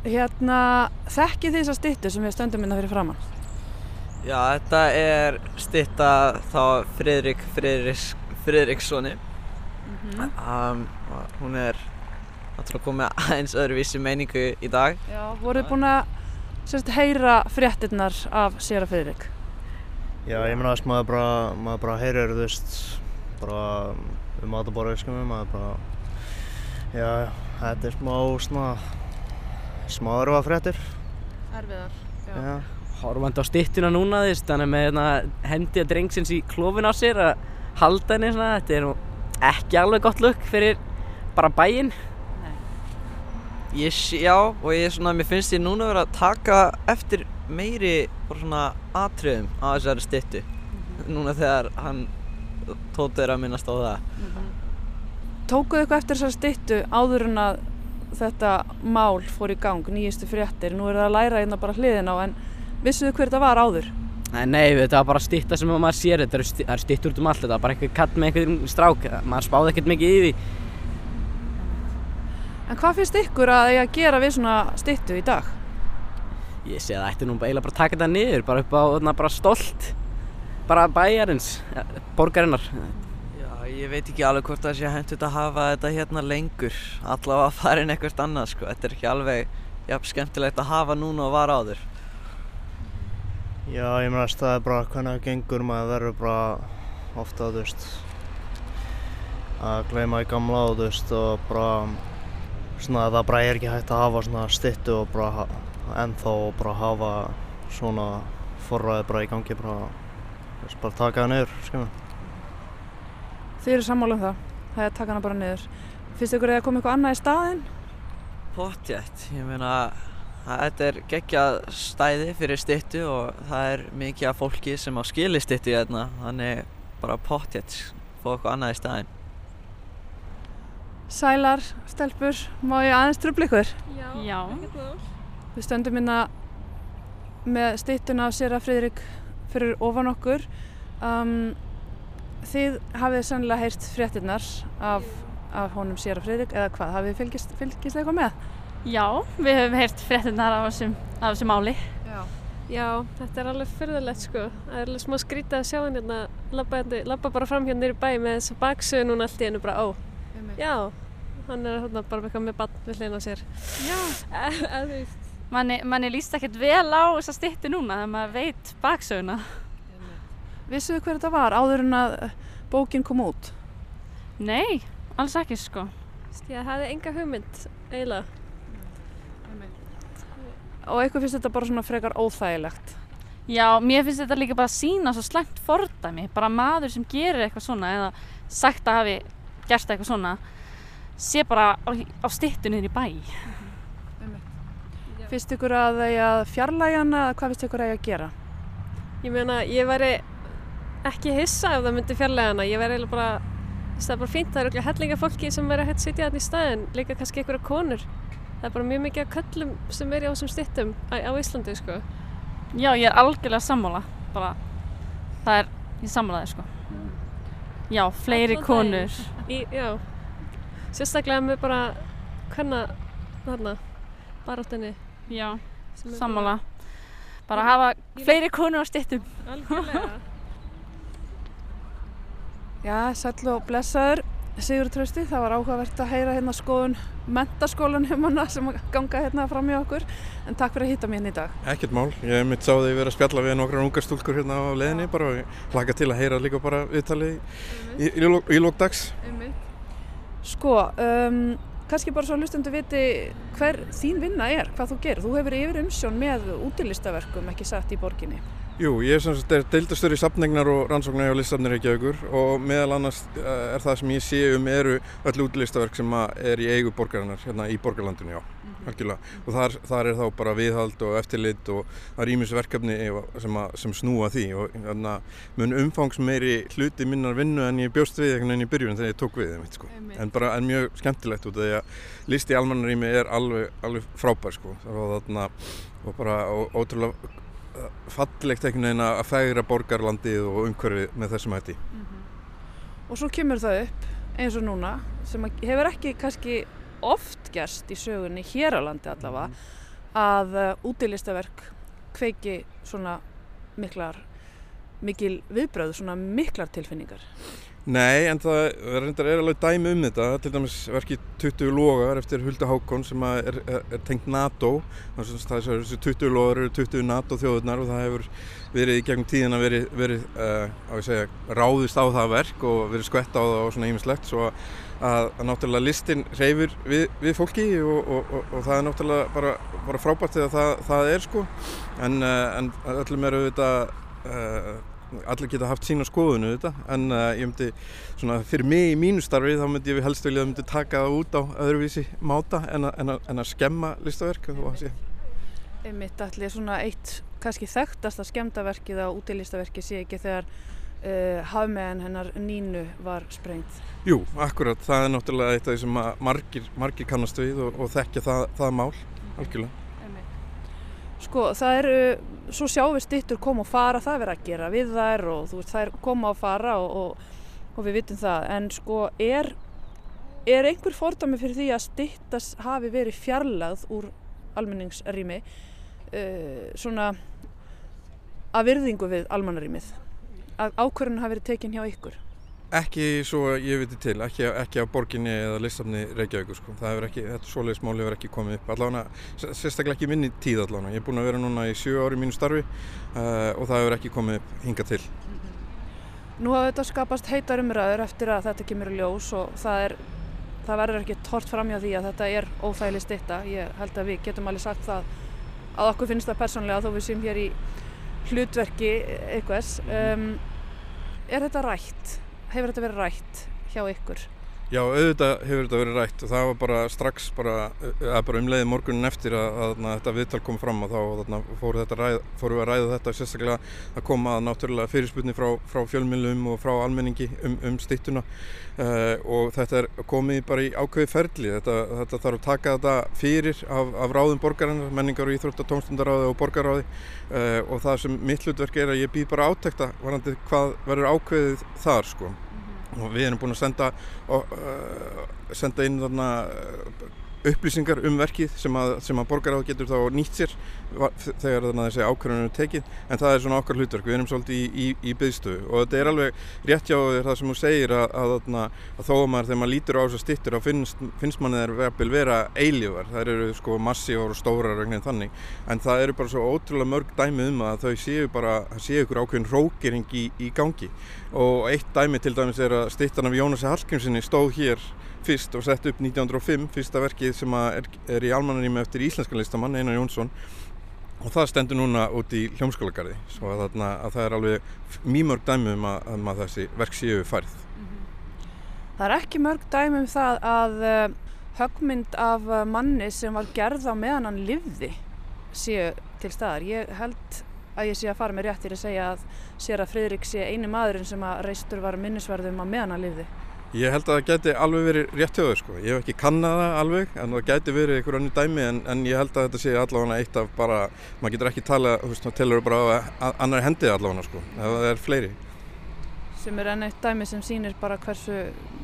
Hérna, þekkið þið þessar stittu sem við stöndum minna hérna fyrir framann? Já, þetta er stitta þá Fridrik Fridrikssoni. Mm -hmm. um, hún er náttúrulega komið aðeins öðruvísi meiningu í dag. Já, voruð þið búin að sérst, heyra fréttinnar af Sera Fridrik? Já, ég meina að maður bara, maður bara heyrir, þú veist, bara um matabóraðiskumum, maður bara, já, þetta er smá, svona, smá örfa fréttir. Erfiðar, já. Já, horfandi á stittuna núna þess, þannig með hérna, hendi að drengsins í klófin á sér að halda henni svona, þetta er nú ekki alveg gott lukk fyrir bara bæinn. Ég, sé- já, og ég svona, mér finnst ég núna vera að taka eftir meiri bara svona atriðum á þessari styttu. Núna þegar hann tótið er að minnast á það. Tókuðu eitthvað eftir þessar styttu áður en að þetta mál fór í gang, nýjustu fréttir, nú er það að læra hérna bara hliðin á en vissuðu hver þetta var áður? Nei, nei, þetta var bara stitta sem maður sér, þetta eru sti- það eru stittur út um allt, þetta var bara einhver katt með einhverjum strák, maður spáði ekkert mikið í því. En hvað finnst ykkur að eiga að gera við svona styttu í dag? Ég sé að það ætti nú eiginlega bara að taka þetta niður, bara upp á þarna bara stolt, bara bæjarins, ja, borgarinnar. Já, ég veit ekki alveg hvort það sé hendur að hafa þetta hérna lengur. Allavega að fara inn eitthvað annað, sko. Þetta er ekki alveg jafn skemmtilegt að hafa núna og var áður. Já, ég meina það er bara hvernig það gengur maður verður bara ofta, þú veist, að gleyma í gamla og þú veist og bara svona það bara er ekki hægt að hafa svona styttu og bara ennþá og bara hafa svona forræði bara í gangi bara, bara taka það niður. Þið eru sammála um það, það er að taka hana bara niður. Finnst ykkur að koma eitthvað annað í staðinn? Pottjætt, ég meina þetta er geggjað stæði fyrir styttu og það er mikið af fólki sem á skili styttu hérna þannig bara pottjætt fá eitthvað annað í staðinn. Sælar, stelpur, má ég aðeins trubla ykkur? Já. Já. Ekkert mál. Við stöndum hérna með styttuna af sér að Friðrik fyrir ofan okkur. Um, þið hafið sannlega heyrt fréttinnar af, af honum sér að Friðrik eða hvað, hafið þið fylgist, fylgist eitthvað með? Já, við höfum heyrt fréttinnar af þessum, máli. Já. Já, þetta er alveg fyrðulegt sko. Það er alveg smá skrítið að sjá hann hérna labba, hérna- labba bara fram hérna nýri bæ með þessa baksöðu núna allt í hennu bara ó. Já, hann er hérna bara eitthvað með bann við hlýna á sér. Já. (laughs) Manni, manni líst ekkert vel á þessa stytti núna þegar maður veit baksöguna. Vissuðu hver þetta var áður en að eh, bókin kom út? Nei, alls ekki sko. Ég hafði enga hugmynd eiginlega. Og eitthvað finnst þetta bara svona frekar óþægilegt. Já, mér finnst þetta líka bara að sína svo slæmt fordæmi. Bara maður sem gerir eitthvað svona eða sagt að hafi gert eitthvað svona sé bara á, á styttunni í bæ. Finnst ykkur að það að fjarlæga hana hvað finnst ykkur að eiga að gera? Ég meina, ég væri ekki hissa ef það myndi fjarlæga hana. Ég væri eiginlega bara, það er bara fínt, það eru örugglega hellinga fólki sem væri að hægt sitja þarna í staðin, líka kannski einhverja konur. Það er bara mjög mikið af köllum sem er í á þessum styttum á, á Íslandi, sko. Já, ég er algjörlega sammála. Bara, það er, ég sammála þig sko. Já, fleiri Allan konur. Í, já, sérstaklega með bara hvenna, þarna, baráttinni. Já, sammála. Bara hafa fleiri konur á styttum. Algjörlega. (laughs) Já, sæll og blessaður. Sigur Trausti, það var áhugavert að heyra hérna skoðun mentaskólanum hana sem að ganga hérna fram í okkur. En takk fyrir að hitta mér hérna í dag. Ekkert mál, ég mitt sá þig vera að spjalla við nokkrar ungar stúlkur hérna á leðinni bara og hlaka til að heyra líka bara viðtali í, í, í, lok- í lókdags. Sko, um, kannski bara svo hlustundu viti hver þín vinna er, hvað þú gerir. Þú hefur yfir umsjón með útilistaverkum ekki satt í borginni. Jú, ég er sem sagt deildastur í safnegnar og rannsóknar hjá listafnir Reykjavíkur og meðal annars eh, er það sem ég sé um eru öll útlistaverk sem er í eigu borgarinnar hérna í borgarlandinu, já, algjörlega. Og þar, þar er þá bara viðhald og eftirlit og það er ímis verkefni sem, að, sem snúa því og hérna mun umfangs meiri hluti minnar vinnu en ég bjóst við einhvern veginn í byrjun þegar ég tók við þeim, sko. En bara er mjög skemmtilegt út af því að listi í almannarými er alveg, alveg frábær, sko. Var þarna og bara ótrúlega fallegt einhvern veginn að færa borgarlandið og umhverfið með þessum hætti. Og svo kemur það upp eins og núna sem að hefur ekki kannski oft gerst í sögunni hér á landi allavega að uh, útilistaverk kveiki svona miklar mikil viðbröð, svona miklar tilfinningar. Nei, en það reyndar er alveg dæmi um þetta, til dæmis verkið 20 logar eftir Hulda Hákon sem er, er, er tengt NATO, það er þessi 20 logar eru 20 NATO þjóðurnar og það hefur verið í gegnum tíðin að verið, verið uh, segja, ráðist á það verk og verið skvett á það og svona ímislegt svo að, að, að náttúrulega listin reyfir við, við fólki og, og, og, og það er náttúrulega bara, bara frábært þegar það, það er sko. En, uh, en öllum eru þetta uh, allir geta haft sína skoðunu þetta en uh, ég myndi svona fyrir mig í mínu starfi þá myndi ég helst vilja að myndi taka það út á öðruvísi máta en að, en að, en að skemma listaverk Einmitt allir svona eitt kannski þekktasta skemdaverkið á útilistaverki sé ekki þegar uh, hafmeðan hennar nínu var sprengt Jú, akkurat, það er náttúrulega eitt af því sem margir, margir kannast við og, og þekkja það, það mál algjörlega. Sko það eru, svo sjáum við stittur koma og fara, það verður að gera við þær og þú veist það er koma og fara og, og, og við vitum það. En sko er, er einhver fordami fyrir því að stittas hafi verið fjarlagð úr almenningsrými uh, svona að virðingu við almannarýmið að ákverðinu hafi verið tekinn hjá ykkur? Ekki svo ég viti til, ekki, ekki af borginni eða listafni Reykjavík sko. það hefur ekki, þetta svoleiðismál hefur ekki komið upp. Allavega, sérstaklega ekki minni tíð allavega. Ég er búin að vera núna í sjö ári mínu starfi uh, og það hefur ekki komið upp hinga til. Nú hafa þetta skapast heitar umræður eftir að þetta kemur í ljós og það er það verður ekki tort fram hjá því að þetta er óþægli stitta, ég held að við getum alveg sagt það að okkur finnst það persónlega þó við séum hér í hlutverki eitthvaðs um, er þetta rætt? hefur þetta verið rætt hjá ykkur? Já, auðvitað hefur þetta verið rætt og það var bara strax bara, bara um leiði morgunin eftir að, að, að þetta viðtal kom fram og þá fóru, við að ræða þetta sérstaklega. Að koma að náttúrulega fyrirsputni frá, frá fjölmjölum og frá almenningi um, um stittuna uh, og þetta er komið bara í ákveði ferli. Þetta, þetta þarf að taka þetta fyrir af, af ráðum borgarinnar, menningar og íþrótt og tónstundaráði og borgaráði uh, og það sem mitt hlutverk er að ég býð bara átækta hvað verður ákveðið þar sko og við erum búin að senda, og, uh, senda inn þarna upplýsingar um verkið sem að, að borgaráð getur þá nýtt sér þegar þessi ákvörðunum er tekið en það er svona okkar hlutverk, við erum svolítið í, í, í byggstu og þetta er alveg rétt hjá það sem þú segir að, að, að þó að maður þegar maður lítur á þessu stittur finnst, finnst manni þeir vera eilívar, það eru sko massívar og stórar þannig. En það eru bara svo ótrúlega mörg dæmi um að þau séu bara, séu ykkur ákveðin rókering í, í gangi. Og eitt dæmi til dæmis er að stittan af Jónasi Hallgrímsinni stóð hér fyrst og sett upp 1905 fyrsta verkið sem er, er í almannarími eftir íslenskan listamann Einar Jónsson. Og það stendur núna út í hljómskólagarði svo að, þarna, að það er alveg mjög mörg dæmi um að, að þessi verk séu færð. Það er ekki mörg dæmi um það að uh, högmynd af uh, manni sem var gerð á meðan hann livði séu til staðar. Ég held að ég sé að fara með réttir að segja að sér að Fridrik sé eini maðurinn sem að reistur var minnisverðum á meðan hann livði Ég held að það geti alveg verið rétt hjá þau sko. Ég hef ekki kannað það alveg en það geti verið einhver annu dæmi en, en ég held að þetta sé allavega eitt af bara, maður getur ekki tala, þú veist, það telur bara á annar hendið allavega sko, það er fleiri. Sem er enn eitt dæmi sem sýnir bara hversu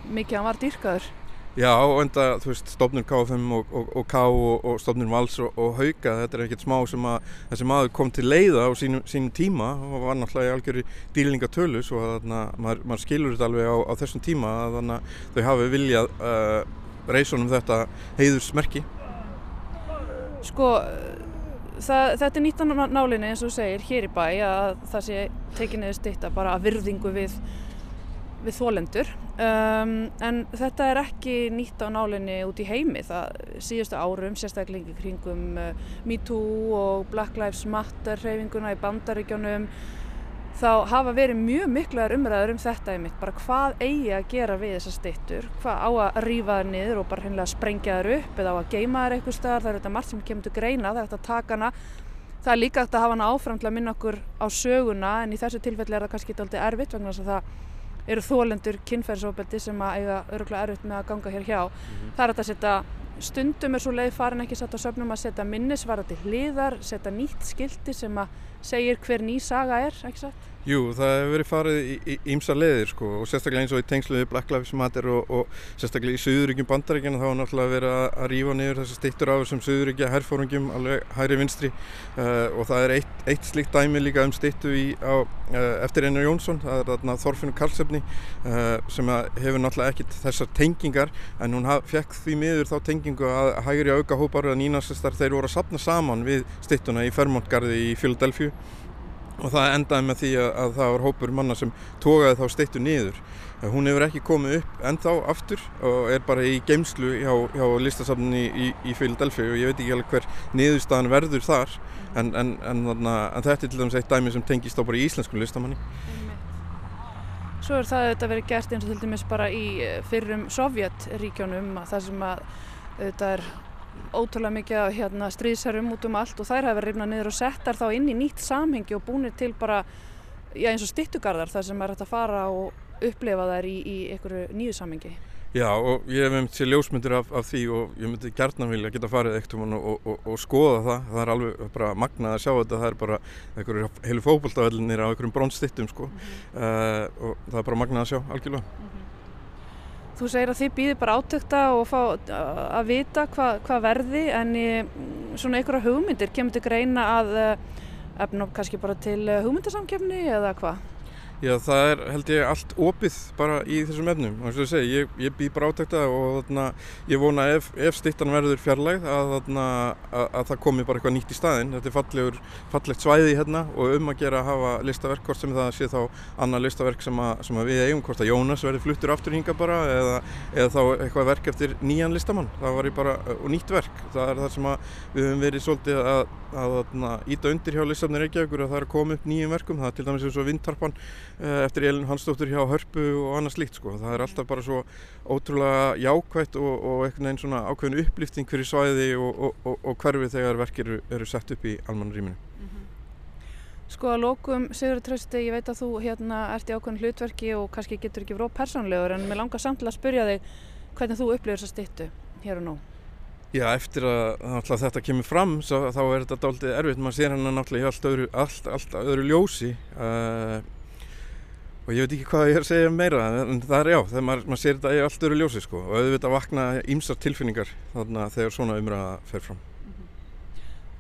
mikið hann var dýrkaður. Já, og enda, þú veist, stofnur KFM og, og, og K og, og stofnur Vals og Hauka, þetta er ekkert smá sem að þessi maður kom til leiða á sínum, sínum tíma og var náttúrulega í algjörði dýlingatölu svo að þarna, maður, maður skilur þetta alveg á, á þessum tíma að þannig að þau hafi viljað uh, reysunum þetta heiðursmerki. Sko, það, þetta er nýttan nálinni eins og segir hér í bæ að það sé tekinniði stitta bara að virðingu við við þólendur um, en þetta er ekki nýtt á nálinni út í heimi. Það síðustu árum, sérstaklega kringum uh, MeToo og Black Lives Matter hreyfinguna í bandaríkjónum þá hafa verið mjög miklar umræður um þetta einmitt, bara hvað eigi að gera við þessar stittur, hvað á að rýfa það niður og bara hennilega sprengja það upp eða á að geima það eitthvað staðar, það er þetta margt sem kemur til greina, það er þetta að taka hana. Það er líka þetta að hafa hana áfram til að minna okkur á söguna en í þessu tilfelli er það kannski eitthvað erfitt vegna þess að það eru þólendur kynferðsóbeldi sem að eiga öruglega erfitt með að ganga hér hjá. Mm -hmm. Það er að setja, stundum er svo leið farin ekki satt á söfnum að setja minnisvarandi hliðar, setja nýtt skildi sem að segir hver ný saga er, ekki satt? Jú, það hefur verið farið í ímsa leðir sko og sérstaklega eins og í tengsluði Black Lives Matter og, og sérstaklega í Suðuríkjum bandaríkjana þá er náttúrulega verið að, rífa niður þessi stittur á þessum Suðuríkja herrfóringum alveg hæri vinstri. Uh, og það er eitt, eitt slikt dæmi líka um stittu í, á, uh, eftir Einar Jónsson, það er þarna Þorfinu Karlsefni uh, sem hefur náttúrulega ekkit þessar tengingar en hún fekk því miður þá tengingu að hægri auka hópar að nínasistar þeir voru að sapna saman við stittuna í Fermontgarði í Philadelphia og það endaði með því að, að það var hópur manna sem tókaði þá steittu niður. Hún hefur ekki komið upp ennþá aftur og er bara í geimslu hjá, hjá listasafninni í, í, í Philadelphia og ég veit ekki alveg hver niðurstaðan verður þar en, en, en, en þetta er til dæmis eitt dæmi sem tengist á bara í íslenskum listamanni. Svo er það auðvitað verið gert eins og til dæmis bara í eh, fyrrum Sovjetríkjónum að það sem að auðvitað er ótrúlega mikið af hérna, stríðsherrum út um allt og þær hafa verið rifnað niður og settar þá inn í nýtt samhengi og búinir til bara já, eins og stittugarðar þar sem er hægt að fara og upplefa þær í, í einhverju nýju samhengi. Já og ég hef hefðið sér ljósmyndir af, af því og ég myndi gertna vilja geta farið eitt um og, og, og skoða það. Það er alveg bara magnað að sjá þetta. Það er bara einhverju heilu fókbaltavellinir á einhverjum brónstittum sko mm -hmm. uh, og það er bara magnað að sjá algjörlega. Mm -hmm. Þú segir að þið býðir bara átökta og fá að vita hvað hva verði en í, svona einhverja hugmyndir kemur til greina að eh, efna kannski bara til eh, hugmyndasamkjöfni eða hvað? Já, það er held ég allt opið bara í þessum efnum. Og eins og ég ég, ég bý bara átækta og þarna, ég vona ef, ef stittan verður fjarlægð að, þarna, að, að það komi bara eitthvað nýtt í staðin. Þetta er fallegur, fallegt svæði hérna og um að gera að hafa listaverk, hvort sem það sé þá annað listaverk sem, að, sem að við eigum, hvort að Jónas verður fluttur aftur hinga bara eða, eða þá eitthvað verk eftir nýjan listamann. Það var bara, og nýtt verk. Það er það sem við höfum verið svolítið að, að íta undir hjá listafnir Reykjavíkur að það er að koma upp nýjum verkum. Það er til dæmis eins og vindtarpan Eh, eftir Elin Hansdóttir hjá Hörpu og annað slíkt sko. Það er alltaf bara svo ótrúlega jákvægt og, og einhvern veginn svona ákveðin upplýfting fyrir svæði og, og, og hverfi þegar verkir eru, eru sett upp í almannaríminu. Mm -hmm. Sko að lókum, Sigur Trausti, ég veit að þú hérna ert í ákveðin hlutverki og kannski getur ekki vró persónlegur en mér langar samt til að spyrja þig hvernig þú upplifir þessa stittu hér og nú. Já, eftir að þetta kemur fram þá er þetta doldið erfitt, maður sér hann náttúrulega í allt öðru, allt, allt öðru ljósi uh, og ég veit ekki hvað ég er að segja meira en það er já, þegar maður, maður sér þetta í allt öru ljósi sko. Og auðvitað vakna ímsar tilfinningar þarna þegar svona umræða fer fram.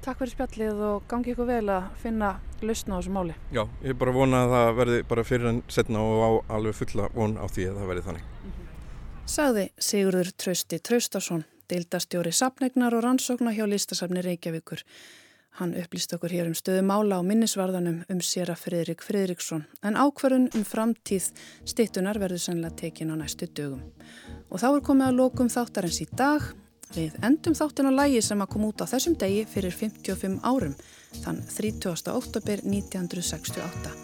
Takk fyrir spjallið og gangi ykkur vel að finna lausna á þessu máli. Já, ég er bara vona að það verði bara fyrir en setna og á alveg fulla von á því að það verði þannig. Mm -hmm. Sagði Sigurður Trausti Traustason deildastjóri sapnegnar og rannsókna hjá listasafni Reykjavíkur Hann upplýst okkur hér um stöðu mála á minnisvarðanum um sér að Fridrik Fridriksson en ákvarðun um framtíð stittunar verður sannlega tekin á næstu dögum. Og þá er komið að lokum þáttarins í dag. Við endum þáttin á lægi sem að koma út á þessum degi fyrir 55 árum, þann 30. oktober 1968.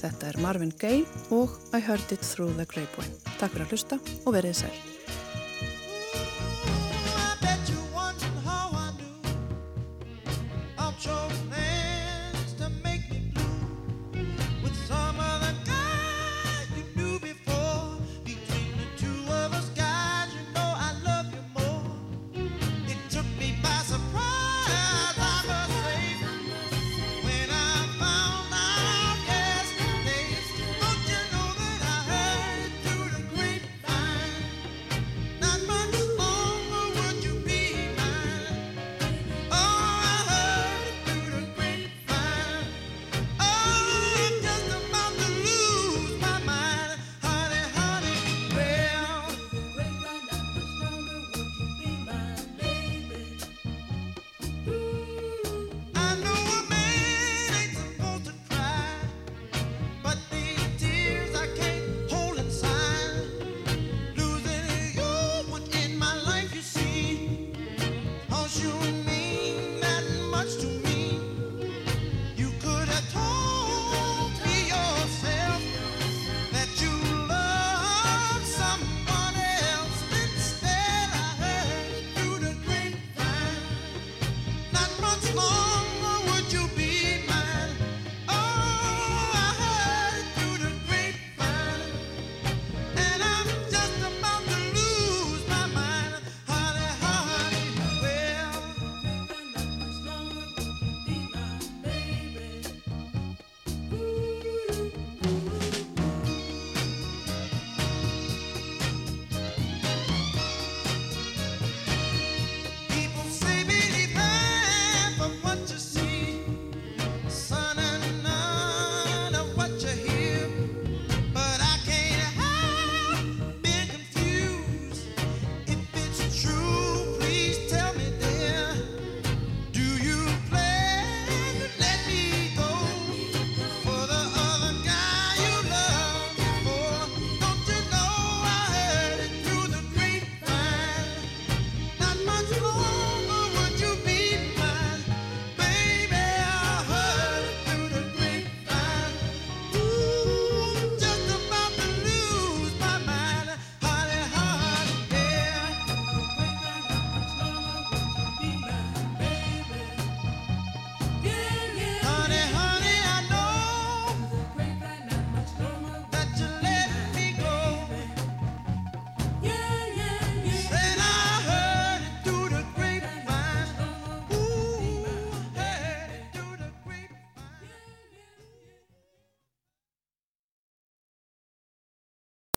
Þetta er Marvin Gaye og I Heard It Through the Grapevine. Takk fyrir að hlusta og verið sæl.